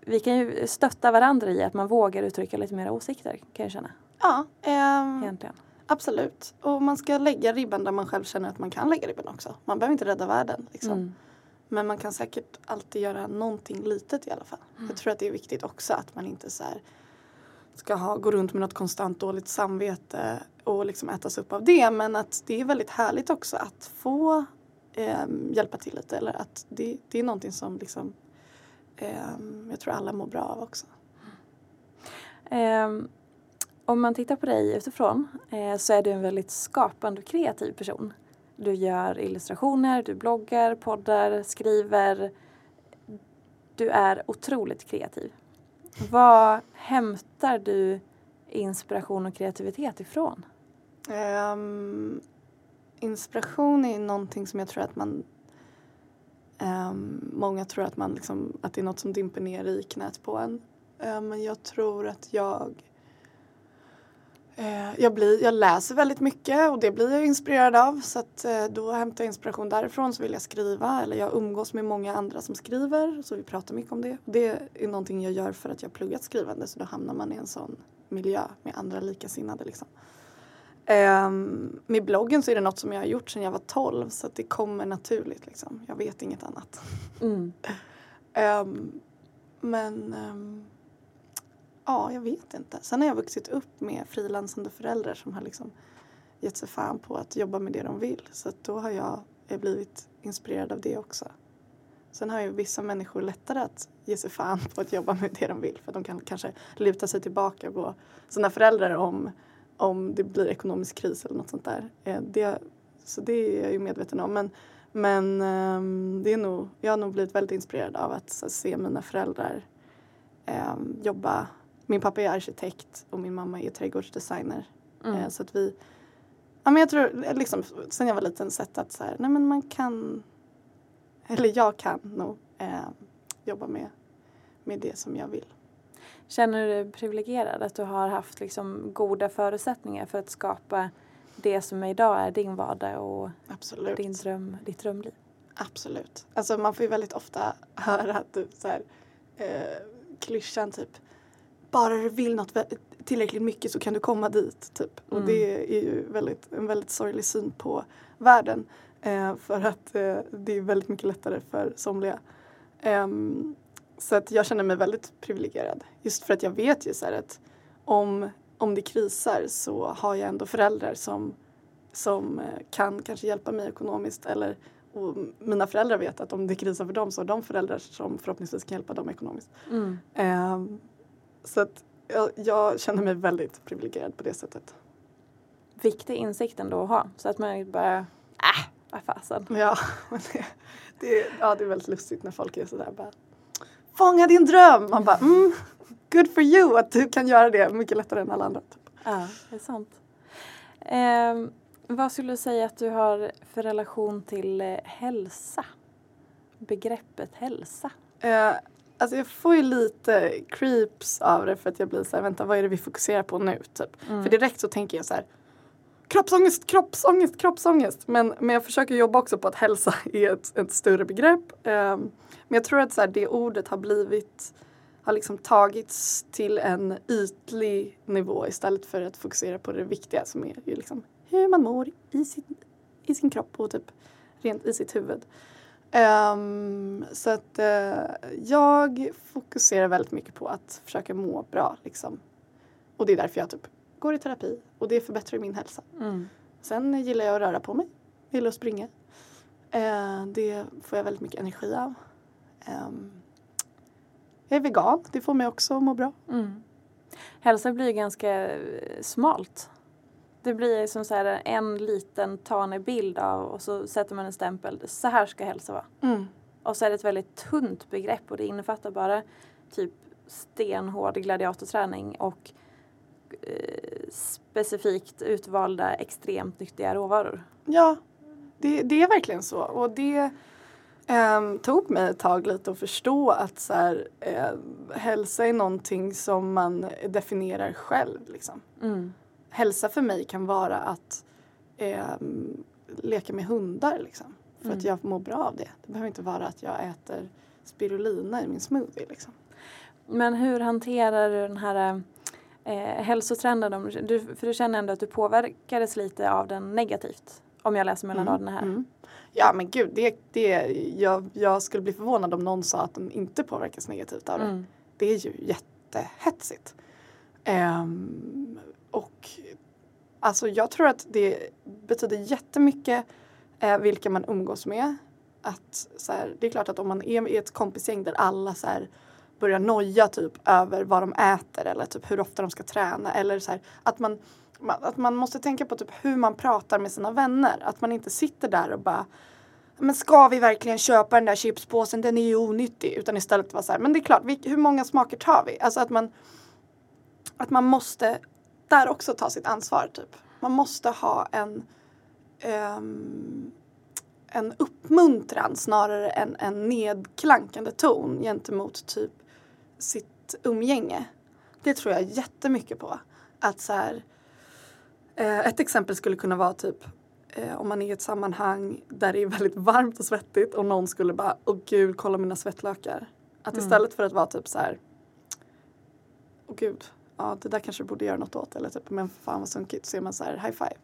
vi kan ju stötta varandra i att man vågar uttrycka lite mer åsikter kan jag känna. Ja, ehm, Egentligen. absolut. Och man ska lägga ribban där man själv känner att man kan lägga ribban också. Man behöver inte rädda världen. Liksom. Mm. Men man kan säkert alltid göra någonting litet i alla fall. Jag tror att det är viktigt också att man inte så ska ha, gå runt med något konstant dåligt samvete och liksom ätas upp av det. Men att det är väldigt härligt också att få ehm, hjälpa till lite. Eller att det, det är någonting som liksom, Ehm, jag tror alla mår bra av också. Ehm, om man tittar på dig utifrån eh, så är du en väldigt skapande och kreativ person. Du gör illustrationer, du bloggar, poddar, skriver. Du är otroligt kreativ. Var hämtar du inspiration och kreativitet ifrån? Um, inspiration är någonting som jag tror att man um, Många tror att, man liksom, att det är något som dimper ner i knät på en. Uh, men jag tror att jag uh, jag, blir, jag läser väldigt mycket och det blir jag inspirerad av så att uh, då hämtar jag inspiration därifrån så vill jag skriva eller jag umgås med många andra som skriver så vi pratar mycket om det. Det är någonting jag gör för att jag pluggat skrivande så då hamnar man i en sån miljö med andra likasinnade liksom. Um, med bloggen så är det något som jag har gjort sedan jag var 12 så att det kommer naturligt liksom. Jag vet inget annat. Mm. um, men um, ja, jag vet inte. Sen har jag vuxit upp med frilansande föräldrar som har liksom gett sig fan på att jobba med det de vill. Så då har jag, jag blivit inspirerad av det också. Sen har ju vissa människor lättare att ge sig fan på att jobba med det de vill för de kan kanske luta sig tillbaka på sina föräldrar om om det blir ekonomisk kris eller något sånt där. Eh, det, så det är jag ju medveten om. Men, men ehm, det är nog, jag har nog blivit väldigt inspirerad av att se mina föräldrar eh, jobba. Min pappa är arkitekt och min mamma är trädgårdsdesigner. Mm. Eh, så att vi, ja men jag tror liksom sen jag var liten sett att så här, nej men man kan, eller jag kan nog eh, jobba med, med det som jag vill. Känner du dig privilegierad att du har haft liksom goda förutsättningar för att skapa det som idag är din vardag och Absolut. Din dröm, ditt drömliv? Absolut. Alltså man får ju väldigt ofta höra att typ så här, eh, klyschan typ bara du vill något tillräckligt mycket så kan du komma dit. Typ. Mm. Och det är ju väldigt, en väldigt sorglig syn på världen. Eh, för att eh, det är väldigt mycket lättare för somliga. Um, så att jag känner mig väldigt privilegierad. Just för att jag vet ju så att om, om det krisar så har jag ändå föräldrar som, som eh, kan kanske hjälpa mig ekonomiskt. Eller, och mina föräldrar vet att om det krisar för dem så har de föräldrar som förhoppningsvis kan hjälpa dem ekonomiskt. Mm. Um, så att jag, jag, känner mig väldigt privilegierad på det sättet. Viktig insikt ändå att ha så att man inte bara, äh, vad fasen. Ja, det, det, ja, det är väldigt lustigt när folk är sådär bara fånga din dröm. Man bara, mm, good for you att du kan göra det mycket lättare än alla andra. Typ. Ja, det är sant. Eh, vad skulle du säga att du har för relation till eh, hälsa? Begreppet hälsa? Eh, alltså jag får ju lite creeps av det för att jag blir så här, vänta vad är det vi fokuserar på nu? Typ. Mm. För direkt så tänker jag så här, kroppsångest, kroppsångest, kroppsångest. Men, men jag försöker jobba också på att hälsa är ett, ett större begrepp. Um, men jag tror att så här, det ordet har blivit har liksom tagits till en ytlig nivå istället för att fokusera på det viktiga som är ju liksom hur man mår i sin, i sin kropp och typ rent i sitt huvud. Um, så att uh, jag fokuserar väldigt mycket på att försöka må bra liksom. Och det är därför jag typ går i terapi och det förbättrar min hälsa. Mm. Sen gillar jag att röra på mig, jag gillar att springa. Uh, det får jag väldigt mycket energi av. Um, jag är vegan, det får mig också att må bra. Mm. Hälsa blir ganska eh, smalt. Det blir som så här en liten tanig bild av och så sätter man en stämpel. Så här ska hälsa vara. Mm. Och så är det ett väldigt tunt begrepp och det innefattar bara typ stenhård gladiatorträning och eh, specifikt utvalda extremt nyttiga råvaror. Ja, det, det är verkligen så. Och det Um, tog mig ett tag lite att förstå att så här, uh, hälsa är någonting som man definierar själv. Liksom. Mm. Hälsa för mig kan vara att um, leka med hundar liksom, för mm. att jag mår bra av det. Det behöver inte vara att jag äter spirulina i min smoothie. Liksom. Men hur hanterar du den här eh, hälsotrenden? Du, för du känner ändå att du påverkades lite av den negativt? Om jag läser mellan mm. raderna här. Mm. Ja men gud, det, det, jag, jag skulle bli förvånad om någon sa att de inte påverkas negativt av det. Mm. Det är ju jättehetsigt. Um, och alltså jag tror att det betyder jättemycket eh, vilka man umgås med. Att, så här, det är klart att om man är i ett kompisgäng där alla så här, börjar noja typ över vad de äter eller typ hur ofta de ska träna eller så här, att man att man måste tänka på typ hur man pratar med sina vänner. Att man inte sitter där och bara men ska vi verkligen köpa den där chipspåsen, den är ju onyttig. Utan istället vara så här, men det är klart, vi, hur många smaker tar vi? Alltså att man, att man måste där också ta sitt ansvar typ. Man måste ha en um, en uppmuntran snarare än en nedklankande ton gentemot typ sitt umgänge. Det tror jag jättemycket på. Att så här, eh, ett exempel skulle kunna vara typ eh, om man är i ett sammanhang där det är väldigt varmt och svettigt och någon skulle bara åh gud kolla mina svettlökar. Att mm. istället för att vara typ så här åh gud, ja det där kanske du borde göra något åt eller typ men fan vad sunkigt så är man så här high five.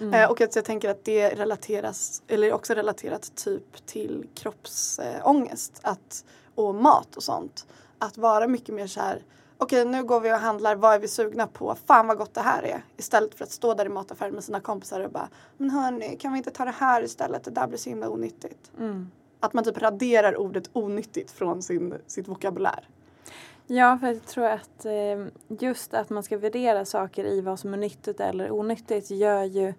Mm. Eh, och att jag tänker att det relateras, eller också relaterat typ till kroppsångest att, och mat och sånt. Att vara mycket mer så här okej nu går vi och handlar, vad är vi sugna på? Fan vad gott det här är. Istället för att stå där i mataffären med sina kompisar och bara men hörni kan vi inte ta det här istället? Det där blir så himla onyttigt. Mm. Att man typ raderar ordet onyttigt från sin, sitt vokabulär. Ja, för jag tror att eh, just att man ska värdera saker i vad som är nyttigt eller onyttigt gör ju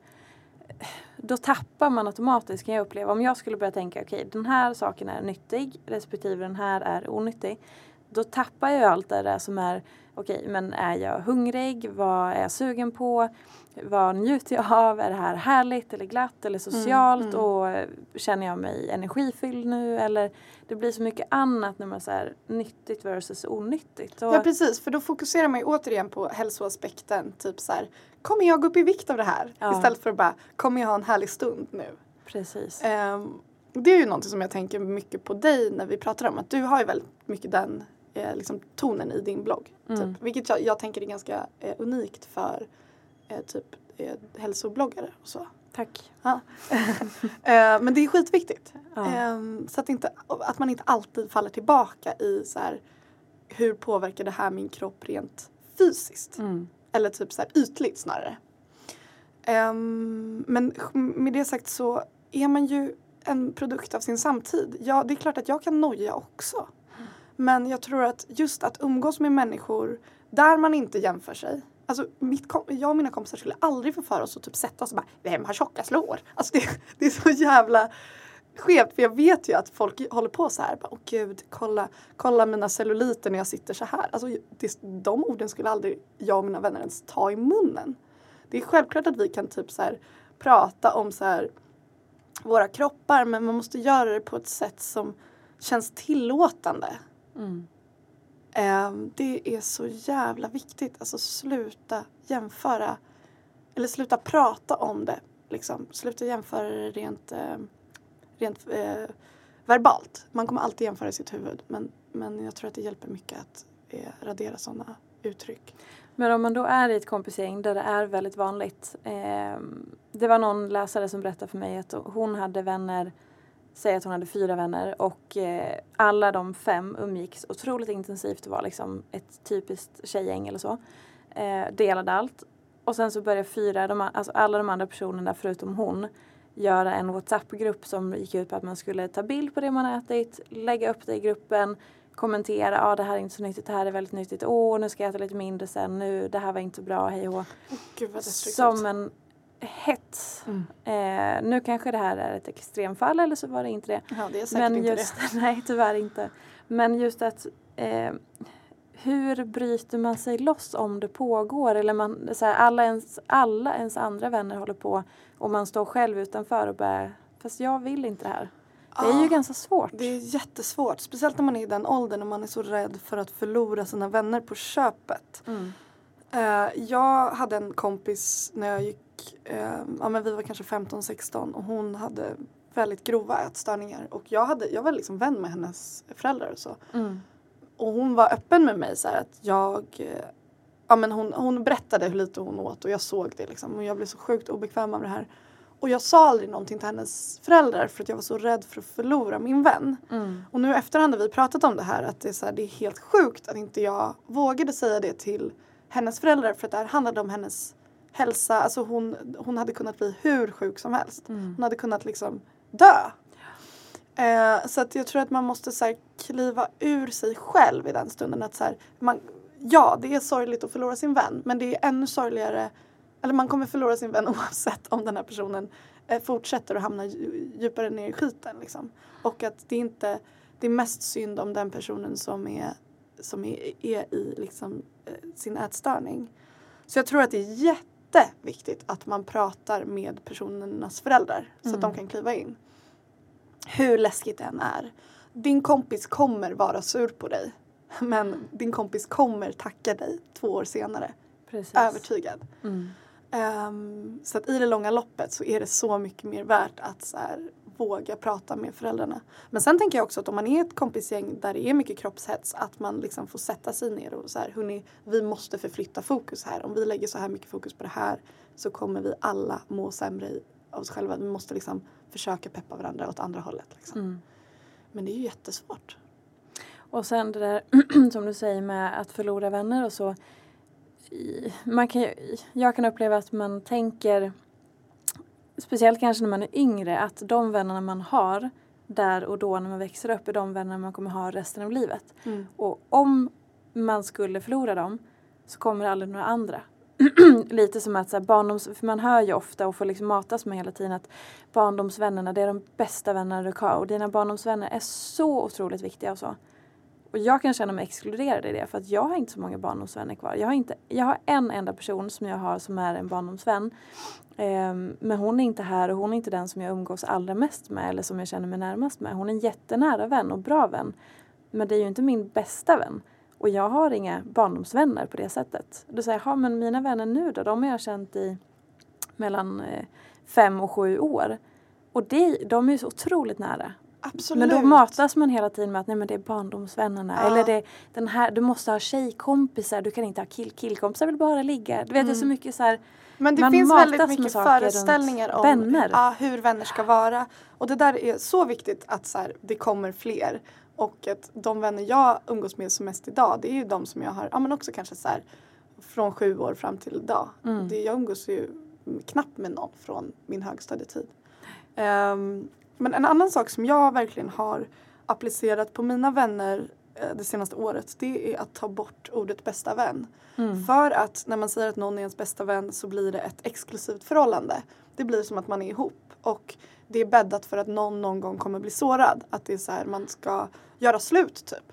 då tappar man automatiskt kan jag uppleva. Om jag skulle börja tänka okej okay, den här saken är nyttig respektive den här är onyttig. Då tappar jag allt det där som är okej okay, men är jag hungrig? Vad är jag sugen på? vad njuter jag av? Är det här härligt eller glatt eller socialt? Mm, mm. Och känner jag mig energifylld nu? Eller det blir så mycket annat när man säger nyttigt versus onyttigt. Och ja precis, för då fokuserar man ju återigen på hälsoaspekten. Typ så här, kommer jag gå upp i vikt av det här? Ja. Istället för att bara, kommer jag ha en härlig stund nu? Precis. Um, det är ju någonting som jag tänker mycket på dig när vi pratar om att du har ju väldigt mycket den eh, liksom, tonen i din blogg. Typ. Mm. Typ, vilket jag, jag tänker är ganska eh, unikt för eh, typ eh, hälsobloggare och så. Tack. Ja. eh, men det är skitviktigt. Ja. Eh, så att, inte, att man inte alltid faller tillbaka i så här, hur påverkar det här min kropp rent fysiskt? Mm. Eller typ så här ytligt snarare. Um, men med det sagt så är man ju en produkt av sin samtid. Ja, det är klart att jag kan noja också. Men jag tror att just att umgås med människor där man inte jämför sig Alltså, mitt jag och mina kompisar skulle aldrig få för oss att typ sätta oss och bara Vem har tjocka slår? Alltså det, det är så jävla skevt för jag vet ju att folk håller på så här. Åh gud, kolla, kolla mina celluliter när jag sitter så här. Alltså, det, de orden skulle aldrig jag och mina vänner ens ta i munnen. Det är självklart att vi kan typ så här prata om så här våra kroppar men man måste göra det på ett sätt som känns tillåtande. Mm. Det är så jävla viktigt. Alltså sluta jämföra eller sluta prata om det. Liksom. Sluta jämföra det rent, eh, rent eh, verbalt. Man kommer alltid jämföra i sitt huvud men, men jag tror att det hjälper mycket att eh, radera sådana uttryck. Men om man då är i ett kompisgäng där det är väldigt vanligt. Eh, det var någon läsare som berättade för mig att hon hade vänner säg att hon hade fyra vänner och eh, alla de fem umgicks otroligt intensivt och var liksom ett typiskt tjejgäng eller så. Eh, delade allt. Och sen så började fyra, de, alltså alla de andra personerna förutom hon göra en WhatsApp-grupp som gick ut på att man skulle ta bild på det man ätit, lägga upp det i gruppen, kommentera, ja ah, det här är inte så nyttigt, det här är väldigt nyttigt, åh oh, nu ska jag äta lite mindre sen, nu det här var inte bra, hej och Som en hets. Mm. Eh, nu kanske det här är ett extremfall eller så var det inte det. Ja, det är säkert Men inte just, det. Nej, tyvärr inte. Men just att eh, hur bryter man sig loss om det pågår? Eller man, så här, alla, ens, alla ens andra vänner håller på och man står själv utanför och bara fast jag vill inte det här. Det är ju ganska svårt. Det är jättesvårt. Speciellt när man är i den åldern och man är så rädd för att förlora sina vänner på köpet. Mm. Uh, jag hade en kompis när jag gick eh, ja men vi var kanske 15-16 och hon hade väldigt grova ätstörningar och jag, hade, jag var liksom vän med hennes föräldrar och så. Mm. Och hon var öppen med mig så här att jag Ja men hon, hon berättade hur lite hon åt och jag såg det liksom och jag blev så sjukt obekväm av det här. Och jag sa aldrig någonting till hennes föräldrar för att jag var så rädd för att förlora min vän. Mm. Och nu efterhand har vi pratat om det här att det är, så här, det är helt sjukt att inte jag vågade säga det till hennes föräldrar för att det här handlade om hennes hälsa, alltså hon, hon hade kunnat bli hur sjuk som helst. Mm. Hon hade kunnat liksom dö. Eh, så att jag tror att man måste så här, kliva ur sig själv i den stunden. Att, så här, man, ja, det är sorgligt att förlora sin vän men det är ännu sorgligare eller man kommer förlora sin vän oavsett om den här personen eh, fortsätter att hamna dju- djupare ner i skiten. Liksom. Och att det är inte, det är mest synd om den personen som är, som är, är i liksom, sin ätstörning. Så jag tror att det är jätteviktigt att man pratar med personernas föräldrar så att de kan kliva in. Hur läskigt det än är. Din kompis kommer vara sur på dig. Men din kompis kommer tacka dig två år senare. Precis. Övertygad. Mm. Ehm, så att i det långa loppet så är det så mycket mer värt att så här, våga prata med föräldrarna. Men sen tänker jag också att om man är ett kompisgäng där det är mycket kroppshets att man liksom får sätta sig ner och så här, hörni, vi måste förflytta fokus här. Om vi lägger så här mycket fokus på det här så kommer vi alla må sämre av oss själva. Vi måste liksom försöka peppa varandra åt andra hållet. Liksom. Mm. Men det är ju jättesvårt. Och sen det där som du säger med att förlora vänner och så. Man kan, jag kan uppleva att man tänker, speciellt kanske när man är yngre, att de vännerna man har där och då när man växer upp är de vänner man kommer ha resten av livet. Mm. Och om man skulle förlora dem så kommer det aldrig några andra. Lite som att så här, barndoms, för man hör ju ofta och får liksom matas med hela tiden att barndomsvännerna det är de bästa vännerna du har och dina barndomsvänner är så otroligt viktiga och så. Och jag kan känna mig exkluderad i det för att jag har inte så många barndomsvänner kvar. Jag har, inte, jag har en enda person som jag har som är en barndomsvän. Um, men hon är inte här och hon är inte den som jag umgås allra mest med eller som jag känner mig närmast med. Hon är en jättenära vän och bra vän. Men det är ju inte min bästa vän. Och jag har inga barndomsvänner på det sättet. Då säger jag, men mina vänner nu då, de har jag känt i mellan eh, fem och sju år. Och det, de är ju så otroligt nära. Absolut. Men då matas man hela tiden med att nej men det är barndomsvännerna. Ja. Eller det den här, du måste ha tjejkompisar, du kan inte ha kill killkompisar, vill bara ligga. Du vet det är så mycket så här, Men det Man finns väldigt mycket föreställningar om vänner. Ja, hur vänner ska vara. Och det där är så viktigt att så här, det kommer fler. Och att de vänner jag umgås med som mest idag det är ju de som jag har, ja men också kanske så här från sju år fram till idag. Mm. Det, jag umgås ju knappt med någon från min högstadietid. Ehm, men en annan sak som jag verkligen har applicerat på mina vänner eh, det senaste året det är att ta bort ordet bästa vän. Mm. För att när man säger att någon är ens bästa vän så blir det ett exklusivt förhållande. Det blir som att man är ihop och det är bäddat för att någon någon gång kommer bli sårad. Att det är så här man ska göra slut typ.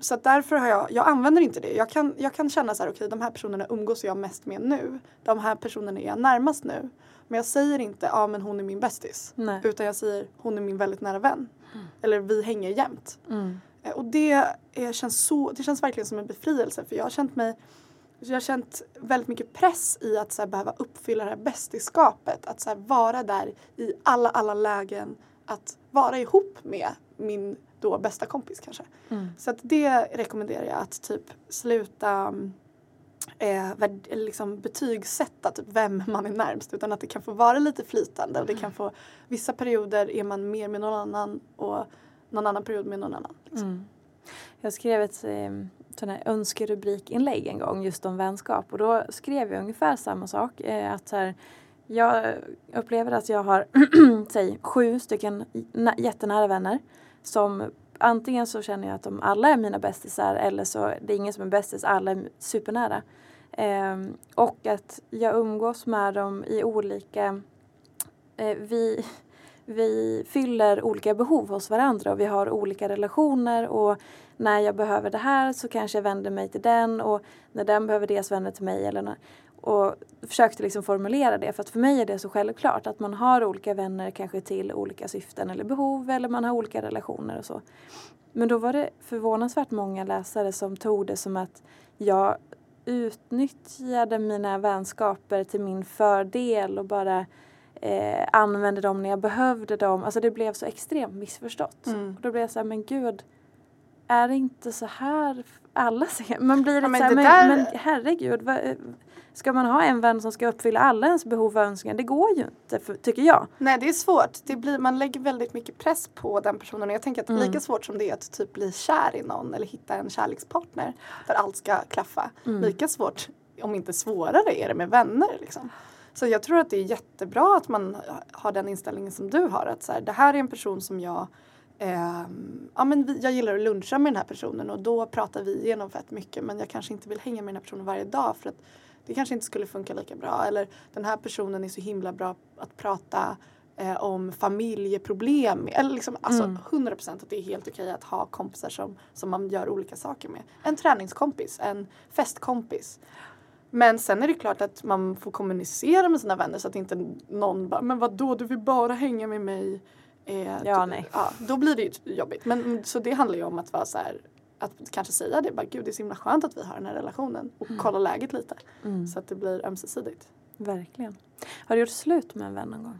Så därför har jag, jag använder inte det. Jag kan, jag kan känna så här, okej de här personerna umgås jag mest med nu. De här personerna är jag närmast nu. Men jag säger inte, ja men hon är min bästis. Nej. Utan jag säger, hon är min väldigt nära vän. Eller vi hänger jämt. Mm. Eh, Och det, är, känns så, det känns verkligen som en befrielse för jag har känt mig jag har känt väldigt mycket press i att så här, behöva uppfylla det här bästiskapet. Att så här, vara där i alla, alla lägen. Att vara ihop med min då bästa kompis kanske. Mm. Så att det rekommenderar jag att typ sluta mm, eh, liksom betygsätta typ vem man är närmst utan att det kan få vara lite flytande och det kan få vissa perioder är man mer med någon annan och någon annan period med någon annan. Liksom. Mm. Jag skrev ett eh, sån här önskerubrikinlägg en gång just om vänskap och då skrev jag ungefär samma sak. Eh, att så här, jag upplever att jag har säg, sju stycken nä- jättenära vänner som antingen så känner jag att de alla är mina bästisar eller så det är ingen som är bästis, alla är supernära. Ehm, och att jag umgås med dem i olika eh, vi, vi fyller olika behov hos varandra och vi har olika relationer och när jag behöver det här så kanske jag vänder mig till den och när den behöver det så vänder jag till mig. Eller när, och försökte liksom formulera det för att för mig är det så självklart att man har olika vänner kanske till olika syften eller behov eller man har olika relationer och så. Men då var det förvånansvärt många läsare som tog det som att jag utnyttjade mina vänskaper till min fördel och bara eh, använde dem när jag behövde dem. Alltså det blev så extremt missförstått. Mm. Och då blev jag så här, men gud, är det inte så här alla ser? Man blir lite men så här, men, där- men herregud, vad, ska man ha en vän som ska uppfylla alla ens behov och önskningar? Det går ju inte, för, tycker jag. Nej det är svårt. Det blir, man lägger väldigt mycket press på den personen. Jag tänker att Mm. lika svårt som det är att typ bli kär i någon eller hitta en kärlekspartner där allt ska klaffa. Mm. Lika svårt, om inte svårare, är det med vänner. Liksom. Så jag tror att det är jättebra att man har den inställningen som du har. Att så här, det här är en person som jag ehm, ja, men vi, jag gillar att luncha med den här personen och då pratar vi igenom fett mycket men jag kanske inte vill hänga med den här personen varje dag för att det kanske inte skulle funka lika bra. Eller den här personen är så himla bra att prata eh, om familjeproblem. Eller liksom, alltså Mm. 100% att det är helt okej att ha kompisar som, som man gör olika saker med. En träningskompis, en festkompis. Men sen är det klart att man får kommunicera med sina vänner så att inte någon bara Men vadå du vill bara hänga med mig. Eh, Ja, då- nej. Ja, då blir det ju jobbigt. Men så det handlar ju om att vara så här att kanske säga det, bara gud det är så himla skönt att vi har den här relationen och kolla läget lite. Mm. Så att det blir ömsesidigt. Verkligen. Har du gjort slut med en vän någon gång?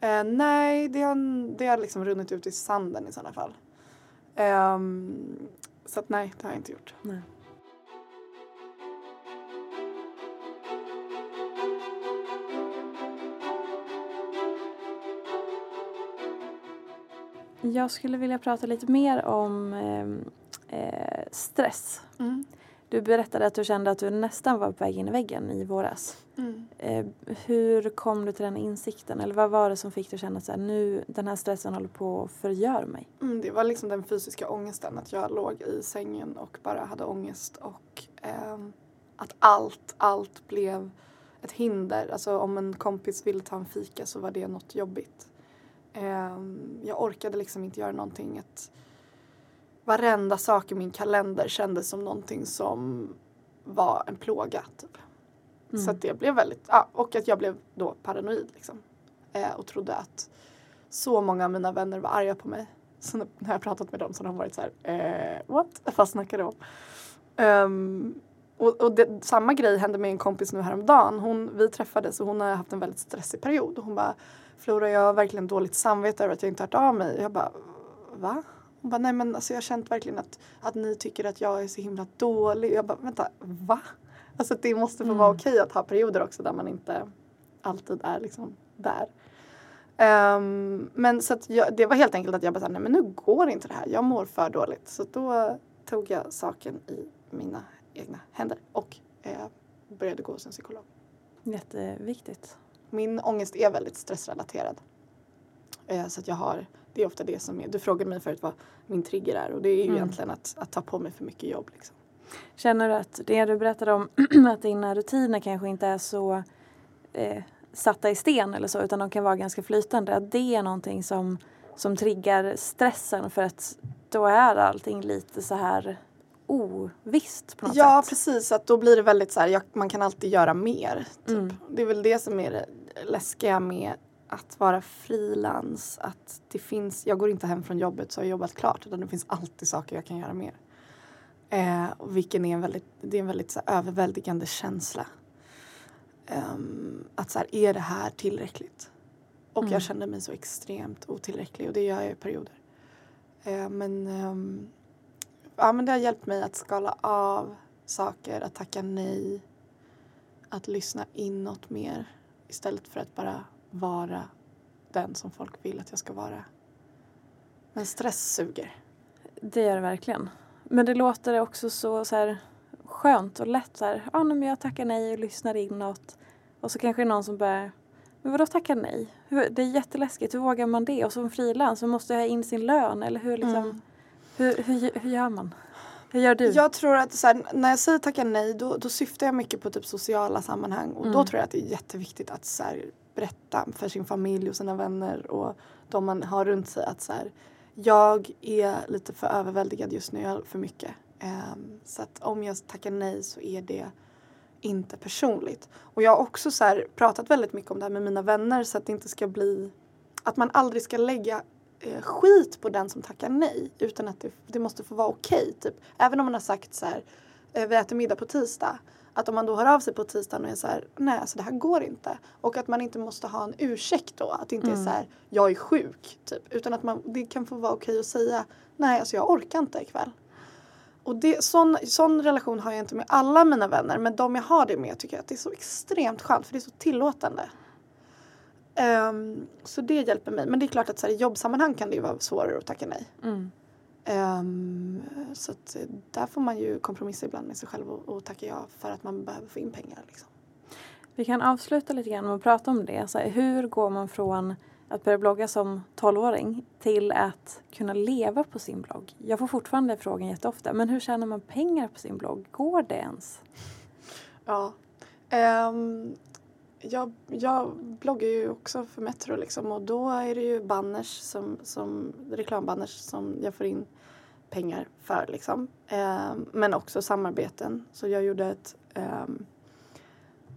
Eh, nej, det har, det har liksom runnit ut i sanden i sådana fall. Ehm, så att nej, det har jag inte gjort. Nej. Jag skulle vilja prata lite mer om eh, eh, stress. Mm. Du berättade att du kände att du nästan var på väg in i väggen i våras. Mm. Eh, hur kom du till den insikten? Eller vad var det som fick dig att känna att nu, den här stressen håller på att förgöra mig? Mm, det var liksom den fysiska ångesten, att jag låg i sängen och bara hade ångest och ehm, att allt, allt blev ett hinder. Alltså om en kompis ville ta en fika så var det något jobbigt. Ehm, jag orkade liksom inte göra någonting. Att varenda sak i min kalender kändes som någonting som var en plåga. Typ. Mm. Så att det blev väldigt, ja, och att jag blev då paranoid liksom. Eh, och trodde att så många av mina vänner var arga på mig. Så när jag pratat med dem så har de varit så här, eh, what? Vad snackar du om? Ehm, och och det, samma grej hände med en kompis nu häromdagen. Hon, vi träffades och hon har haft en väldigt stressig period. Och hon bara, Flora jag har verkligen dåligt samvete över att jag inte hört av mig. Jag bara, va? Hon bara, nej men alltså jag har känt verkligen att, att ni tycker att jag är så himla dålig. Jag bara, vänta, va? Alltså det måste få vara okej att ha perioder också där man inte alltid är liksom där. Ehm, men så jag, det var helt enkelt att jag bara, sa, nej men nu går inte det här. Jag mår för dåligt. Så då tog jag saken i mina egna händer och eh, började gå hos en psykolog. Jätteviktigt. Min ångest är väldigt stressrelaterad. Eh, så att jag har, det är ofta det som är, du frågade mig förut vad min trigger är och det är ju Mm. egentligen att, att ta på mig för mycket jobb. Liksom. Känner du att det du berättade om att dina rutiner kanske inte är så eh, satta i sten eller så utan de kan vara ganska flytande. Att det är någonting som, som triggar stressen för att då är allting lite så här ovisst på något Ja sätt. precis, att då blir det väldigt så här, jag, man kan alltid göra mer. Typ. Mm. Det är väl det som är det läskiga med att vara frilans. Att det finns, jag går inte hem från jobbet så har jag jobbat klart utan det finns alltid saker jag kan göra mer. Eh, vilken är en väldigt, det är en väldigt så här, överväldigande känsla. Ehm, att så här, är det här tillräckligt? Och Mm. jag kände mig så extremt otillräcklig och det gör jag i perioder. Eh, men, ehm, ja, men det har hjälpt mig att skala av saker, att tacka nej. Att lyssna inåt mer istället för att bara vara den som folk vill att jag ska vara. Men stress suger. Det gör det verkligen. Men det låter också så, så här skönt och lätt så här. Ja, men jag tackar nej och lyssnar inåt. Och så kanske det är någon som bara men vadå tacka nej? Det är jätteläskigt. Hur vågar man det? Och som frilans så måste jag ha in sin lön. Eller hur, liksom, Mm. hur, hur, hur gör man? Hur gör du? Jag tror att så här, när jag säger tacka nej då, då syftar jag mycket på typ sociala sammanhang och då Mm. tror jag att det är jätteviktigt att så här, berätta för sin familj och sina vänner och de man har runt sig att så här, jag är lite för överväldigad just nu, jag har för mycket. Ehm, så att om jag tackar nej så är det inte personligt. Och jag har också så här, pratat väldigt mycket om det här med mina vänner så att det inte ska bli att man aldrig ska lägga eh, skit på den som tackar nej utan att det, det måste få vara okej. typ. Även om man har sagt så här, eh, vi äter middag på tisdag. Att om man då hör av sig på tisdagen och är så här, nej alltså det här går inte. Och att man inte måste ha en ursäkt då. Att det inte är så här, jag är sjuk. Typ. Utan att man, det kan få vara okej att säga, nej alltså jag orkar inte ikväll. Och det, sån, sån relation har jag inte med alla mina vänner men de jag har det med tycker jag att det är så extremt skönt för det är så tillåtande. Ehm, så det hjälper mig. Men det är klart att så här, i jobbsammanhang kan det ju vara svårare att tacka nej. Mm. Ehm, så att eh, där får man ju kompromissa ibland med sig själv och, och tacka ja för att man behöver få in pengar. Liksom. Vi kan avsluta lite grann med att prata om det. Så här, hur går man från att börja blogga som 12-åring till att kunna leva på sin blogg? Jag får fortfarande frågan jätteofta, men hur tjänar man pengar på sin blogg? Går det ens? Ja. Ehm, jag, jag bloggar ju också för Metro liksom och då är det ju banners som, som reklambanners som jag får in pengar för liksom. Ehm, men också samarbeten. Så jag gjorde ett ehm,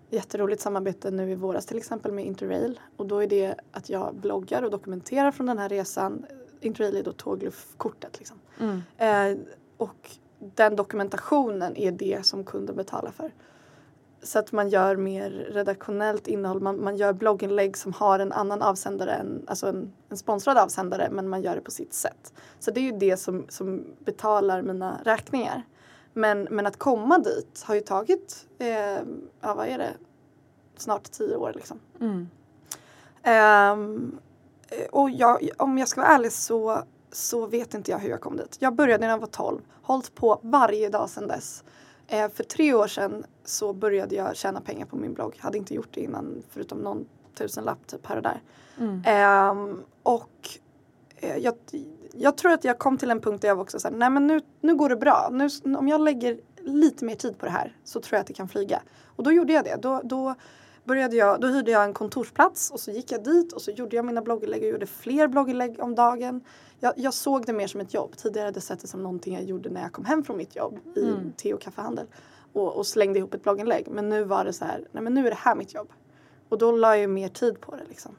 jätteroligt samarbete nu i våras till exempel med Interrail och då är det att jag bloggar och dokumenterar från den här resan. Interrail är då tågluffkortet liksom. Mm. Eh, och den dokumentationen är det som kunden betalar för. Så att man gör mer redaktionellt innehåll. Man, man gör blogginlägg som har en annan avsändare, än, alltså en, en sponsrad avsändare, men man gör det på sitt sätt. Så det är ju det som, som betalar mina räkningar. Men, men att komma dit har ju tagit, eh, ja vad är det, snart tio år liksom. Mm. Ehm, och jag, om jag ska vara ärlig så, så vet inte jag hur jag kom dit. Jag började när jag var 12, hållit på varje dag sedan dess. Eh, för tre år sedan så började jag tjäna pengar på min blogg. Hade inte gjort det innan förutom någon tusenlapp typ här och där. Mm. Ehm, och eh, jag, jag tror att jag kom till en punkt där jag var också såhär, nej men nu, nu går det bra. Nu, om jag lägger lite mer tid på det här så tror jag att det kan flyga. Och då gjorde jag det. Då, då, började jag, då hyrde jag en kontorsplats och så gick jag dit och så gjorde jag mina blogginlägg och gjorde fler blogginlägg om dagen. Jag, jag såg det mer som ett jobb. Tidigare hade jag sett det som någonting jag gjorde när jag kom hem från mitt jobb i Mm. te och kaffehandel. Och, och slängde ihop ett blogginlägg. Men nu var det så här, nej men nu är det här mitt jobb. Och då la jag mer tid på det liksom.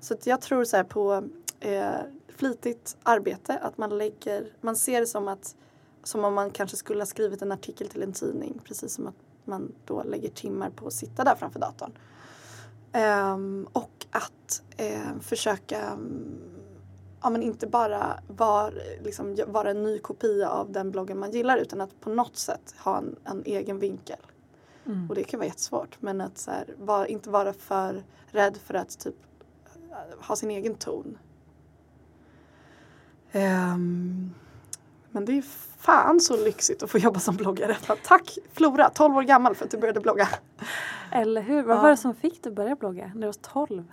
Så jag tror så på eh, flitigt arbete, att man lägger, man ser det som att som om man kanske skulle ha skrivit en artikel till en tidning. Precis som att man då lägger timmar på att sitta där framför datorn. Ehm, och att eh, försöka mm, ja, men inte bara var, liksom, vara en ny kopia av den bloggen man gillar utan att på något sätt ha en, en egen vinkel. Mm. Och det kan vara jättesvårt men att så här, var, inte vara för rädd för att typ ha sin egen ton. Ehm, men det är fan så lyxigt att få jobba som bloggare. Tack Flora, 12 år gammal för att du började blogga. Eller hur? Vad Ja. var det som fick dig att börja blogga när du var 12?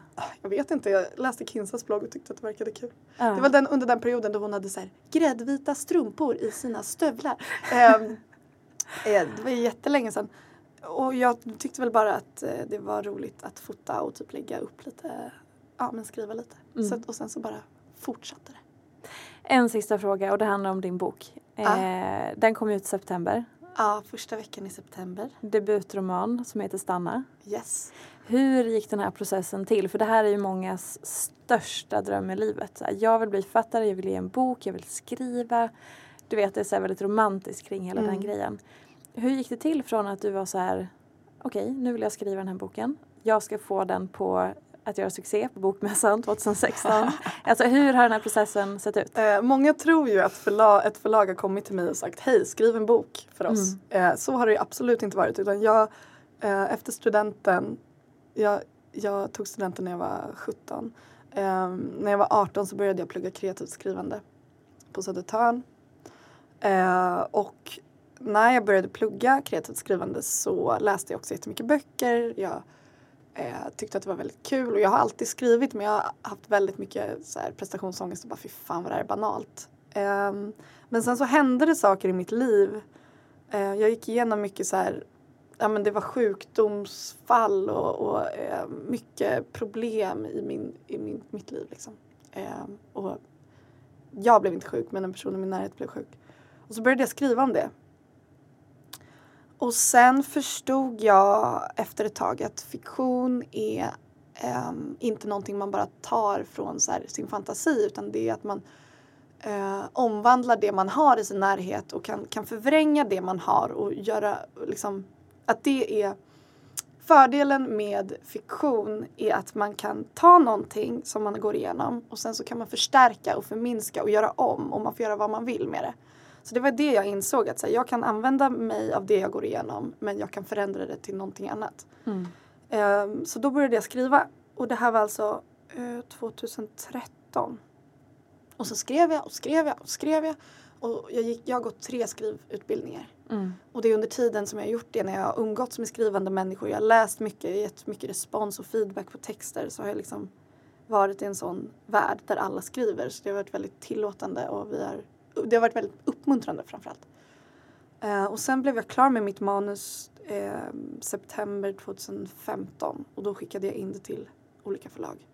Jag vet inte, jag läste Kinsas blogg och tyckte att det verkade kul. Ja. Det var den, under den perioden då hon hade så här, gräddvita strumpor i sina stövlar. Ehm, eh, det var jättelänge sedan. Och jag tyckte väl bara att eh, det var roligt att fota och typ lägga upp lite, ja men skriva lite. Mm. Så och sen så bara fortsatte det. En sista fråga och det handlar om din bok. Ja. Eh, den kom ut i september. Ja, första veckan i september. Debutroman som heter Stanna. Yes. Hur gick den här processen till? För det här är ju mångas största dröm i livet. Jag vill bli författare, jag vill ge en bok, jag vill skriva. Du vet, det är så här väldigt romantiskt kring hela Mm. den grejen. Hur gick det till från att du var så här, okej, nu vill jag skriva den här boken. Jag ska få den på att göra succé på Bokmässan 2016. alltså hur har den här processen sett ut? Eh, många tror ju att förla- ett förlag har kommit till mig och sagt hej, skriv en bok för oss. Eh, så har det absolut inte varit utan jag eh, efter studenten, jag, jag tog studenten när jag var 17. Eh, när jag var 18 så började jag plugga kreativt skrivande på Södertörn. Eh, och när jag började plugga kreativt skrivande så läste jag också jättemycket böcker. Jag eh, tyckte att det var väldigt kul och jag har alltid skrivit men jag har haft väldigt mycket så här, prestationsångest och bara fy fan vad det här är banalt. Eh, men sen så hände det saker i mitt liv. Eh, jag gick igenom mycket så här, ja men det var sjukdomsfall och, och eh, mycket problem i, min, i min, mitt liv liksom. Ehm, och jag blev inte sjuk men en person i min närhet blev sjuk. Och så började jag skriva om det. Och sen förstod jag efter ett tag att fiktion är um, inte någonting man bara tar från så här, sin fantasi utan det är att man uh, omvandlar det man har i sin närhet och kan, kan förvränga det man har och göra liksom att det är Fördelen med fiktion är att man kan ta någonting som man går igenom och sen så kan man förstärka och förminska och göra om och man får göra vad man vill med det. Så det var det jag insåg att så här, jag kan använda mig av det jag går igenom men jag kan förändra det till någonting annat. Mm. Ehm, så då började jag skriva och det här var alltså eh, 2013. Och så skrev jag och skrev jag och skrev jag och jag, gick, jag har gått tre skrivutbildningar. Mm. Och det är under tiden som jag har gjort det när jag har umgåtts med skrivande människor. Jag har läst mycket, gett mycket respons och feedback på texter så har jag liksom varit i en sån värld där alla skriver. Så det har varit väldigt tillåtande och vi har, det har varit väldigt uppmuntrande framförallt. Eh, och sen blev jag klar med mitt manus eh, september 2015 och då skickade jag in det till olika förlag.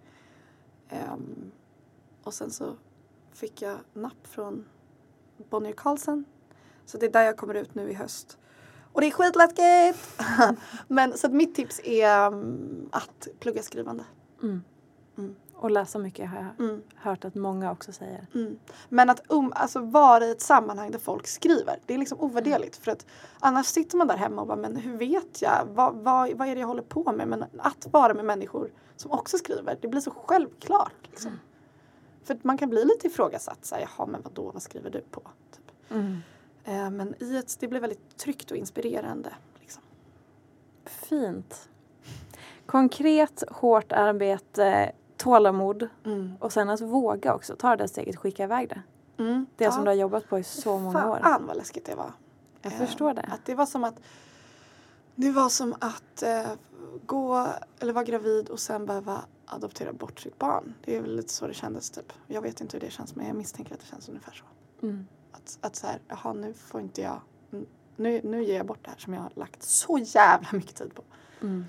Eh, och sen så fick jag napp från Bonnier Carlsen. Så det är där jag kommer ut nu i höst. Och det är skitläskigt! Men så att mitt tips är um, att plugga skrivande. Mm. Mm. Och läsa mycket har jag Mm. hört att många också säger. Mm. Men att um, alltså vara i ett sammanhang där folk skriver, det är liksom ovärderligt. För att annars sitter man där hemma och bara, men hur vet jag? Vad, vad, vad är det jag håller på med? Men att vara med människor som också skriver, det blir så självklart. Liksom. För att man kan bli lite ifrågasatt, så här, jaha men vadå, vad skriver du på? Typ. Eh, men i ett, det blir väldigt tryggt och inspirerande. Liksom. Fint. Konkret, hårt arbete, tålamod Mm. och sen att våga också ta det där steget, skicka iväg det. Mm. Det Ja. som du har jobbat på i så många år. Fan vad läskigt det var. Jag Eh, förstår det. Att det var som att det var som att eh, gå eller vara gravid och sen behöva adoptera bort sitt barn. Det är väl lite så det kändes typ. Jag vet inte hur det känns men jag misstänker att det känns ungefär så. Mm. Att, att så här, jaha nu får inte jag, nu, nu ger jag bort det här som jag har lagt så jävla mycket tid på. Mm.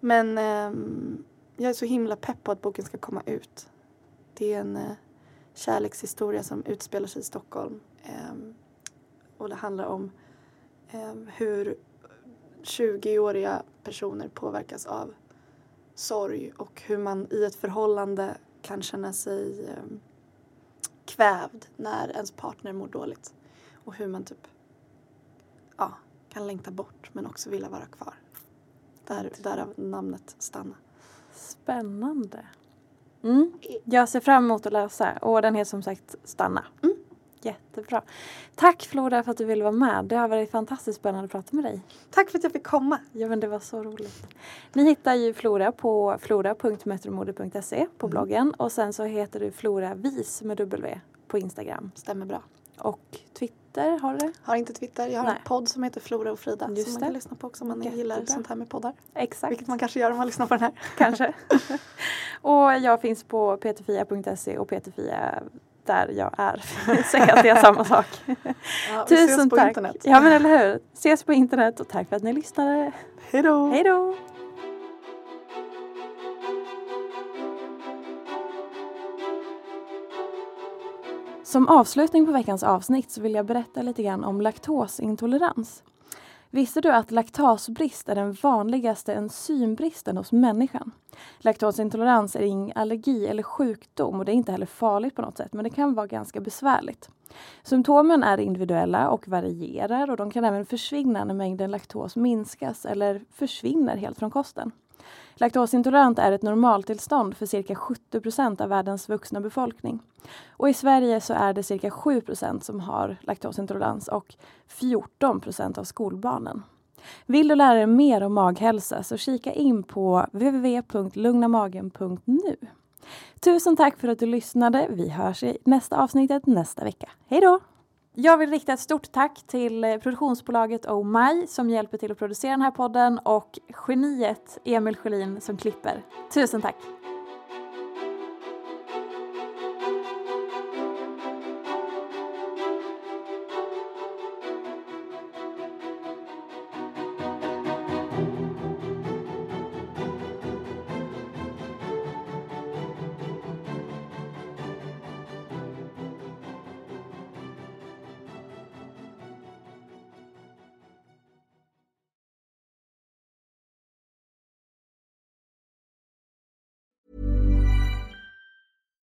Men ehm, jag är så himla pepp på att boken ska komma ut. Det är en eh, kärlekshistoria som utspelar sig i Stockholm. Ehm, och det handlar om ehm, hur 20-åriga personer påverkas av sorg och hur man i ett förhållande kan känna sig ehm, kvävd när ens partner mår dåligt. Och hur man typ ja, kan längta bort men också vilja vara kvar. Där, därav namnet Stanna. Spännande. Mm. Jag ser fram emot att läsa och den heter som sagt Stanna. Mm. Jättebra. Tack Flora för att du ville vara med. Det har varit fantastiskt spännande att prata med dig. Tack för att jag fick komma. Ja men det var så roligt. Ni hittar ju Flora på flora.metromode.se på bloggen och sen så heter du Flora Vis med W på Instagram. Stämmer bra. Och Twitter har du? Har inte Twitter. Jag har Nej. en podd som heter Flora och Frida Just som man det. kan lyssna på också om man Jättebra. gillar sånt här med poddar. Exakt. Vilket man kanske gör om man lyssnar på den här. Kanske. och jag finns på peterfia.se och peterfia där jag är. Säg att det är samma sak. Ja, vi ses på tack. internet. Ja men eller hur. Ses på internet och tack för att ni lyssnade. Hej då! Hej då! Som avslutning på veckans avsnitt så vill jag berätta lite grann om laktosintolerans. Visste du att laktasbrist är den vanligaste enzymbristen hos människan? Laktosintolerans är ingen allergi eller sjukdom och det är inte heller farligt på något sätt men det kan vara ganska besvärligt. Symptomen är individuella och varierar och de kan även försvinna när mängden laktos minskas eller försvinner helt från kosten. Laktosintolerant är ett normaltillstånd för cirka 70 procent av världens vuxna befolkning. Och i Sverige så är det cirka 7 procent som har laktosintolerans och 14 procent av skolbarnen. Vill du lära dig mer om maghälsa så kika in på www.lugnamagen.nu. Tusen tack för att du lyssnade. Vi hörs i nästa avsnittet nästa vecka. Hej då! Jag vill rikta ett stort tack till eh, produktionsbolaget Oh My som hjälper till att producera den här podden och geniet Emil Sjölin som klipper. Tusen tack!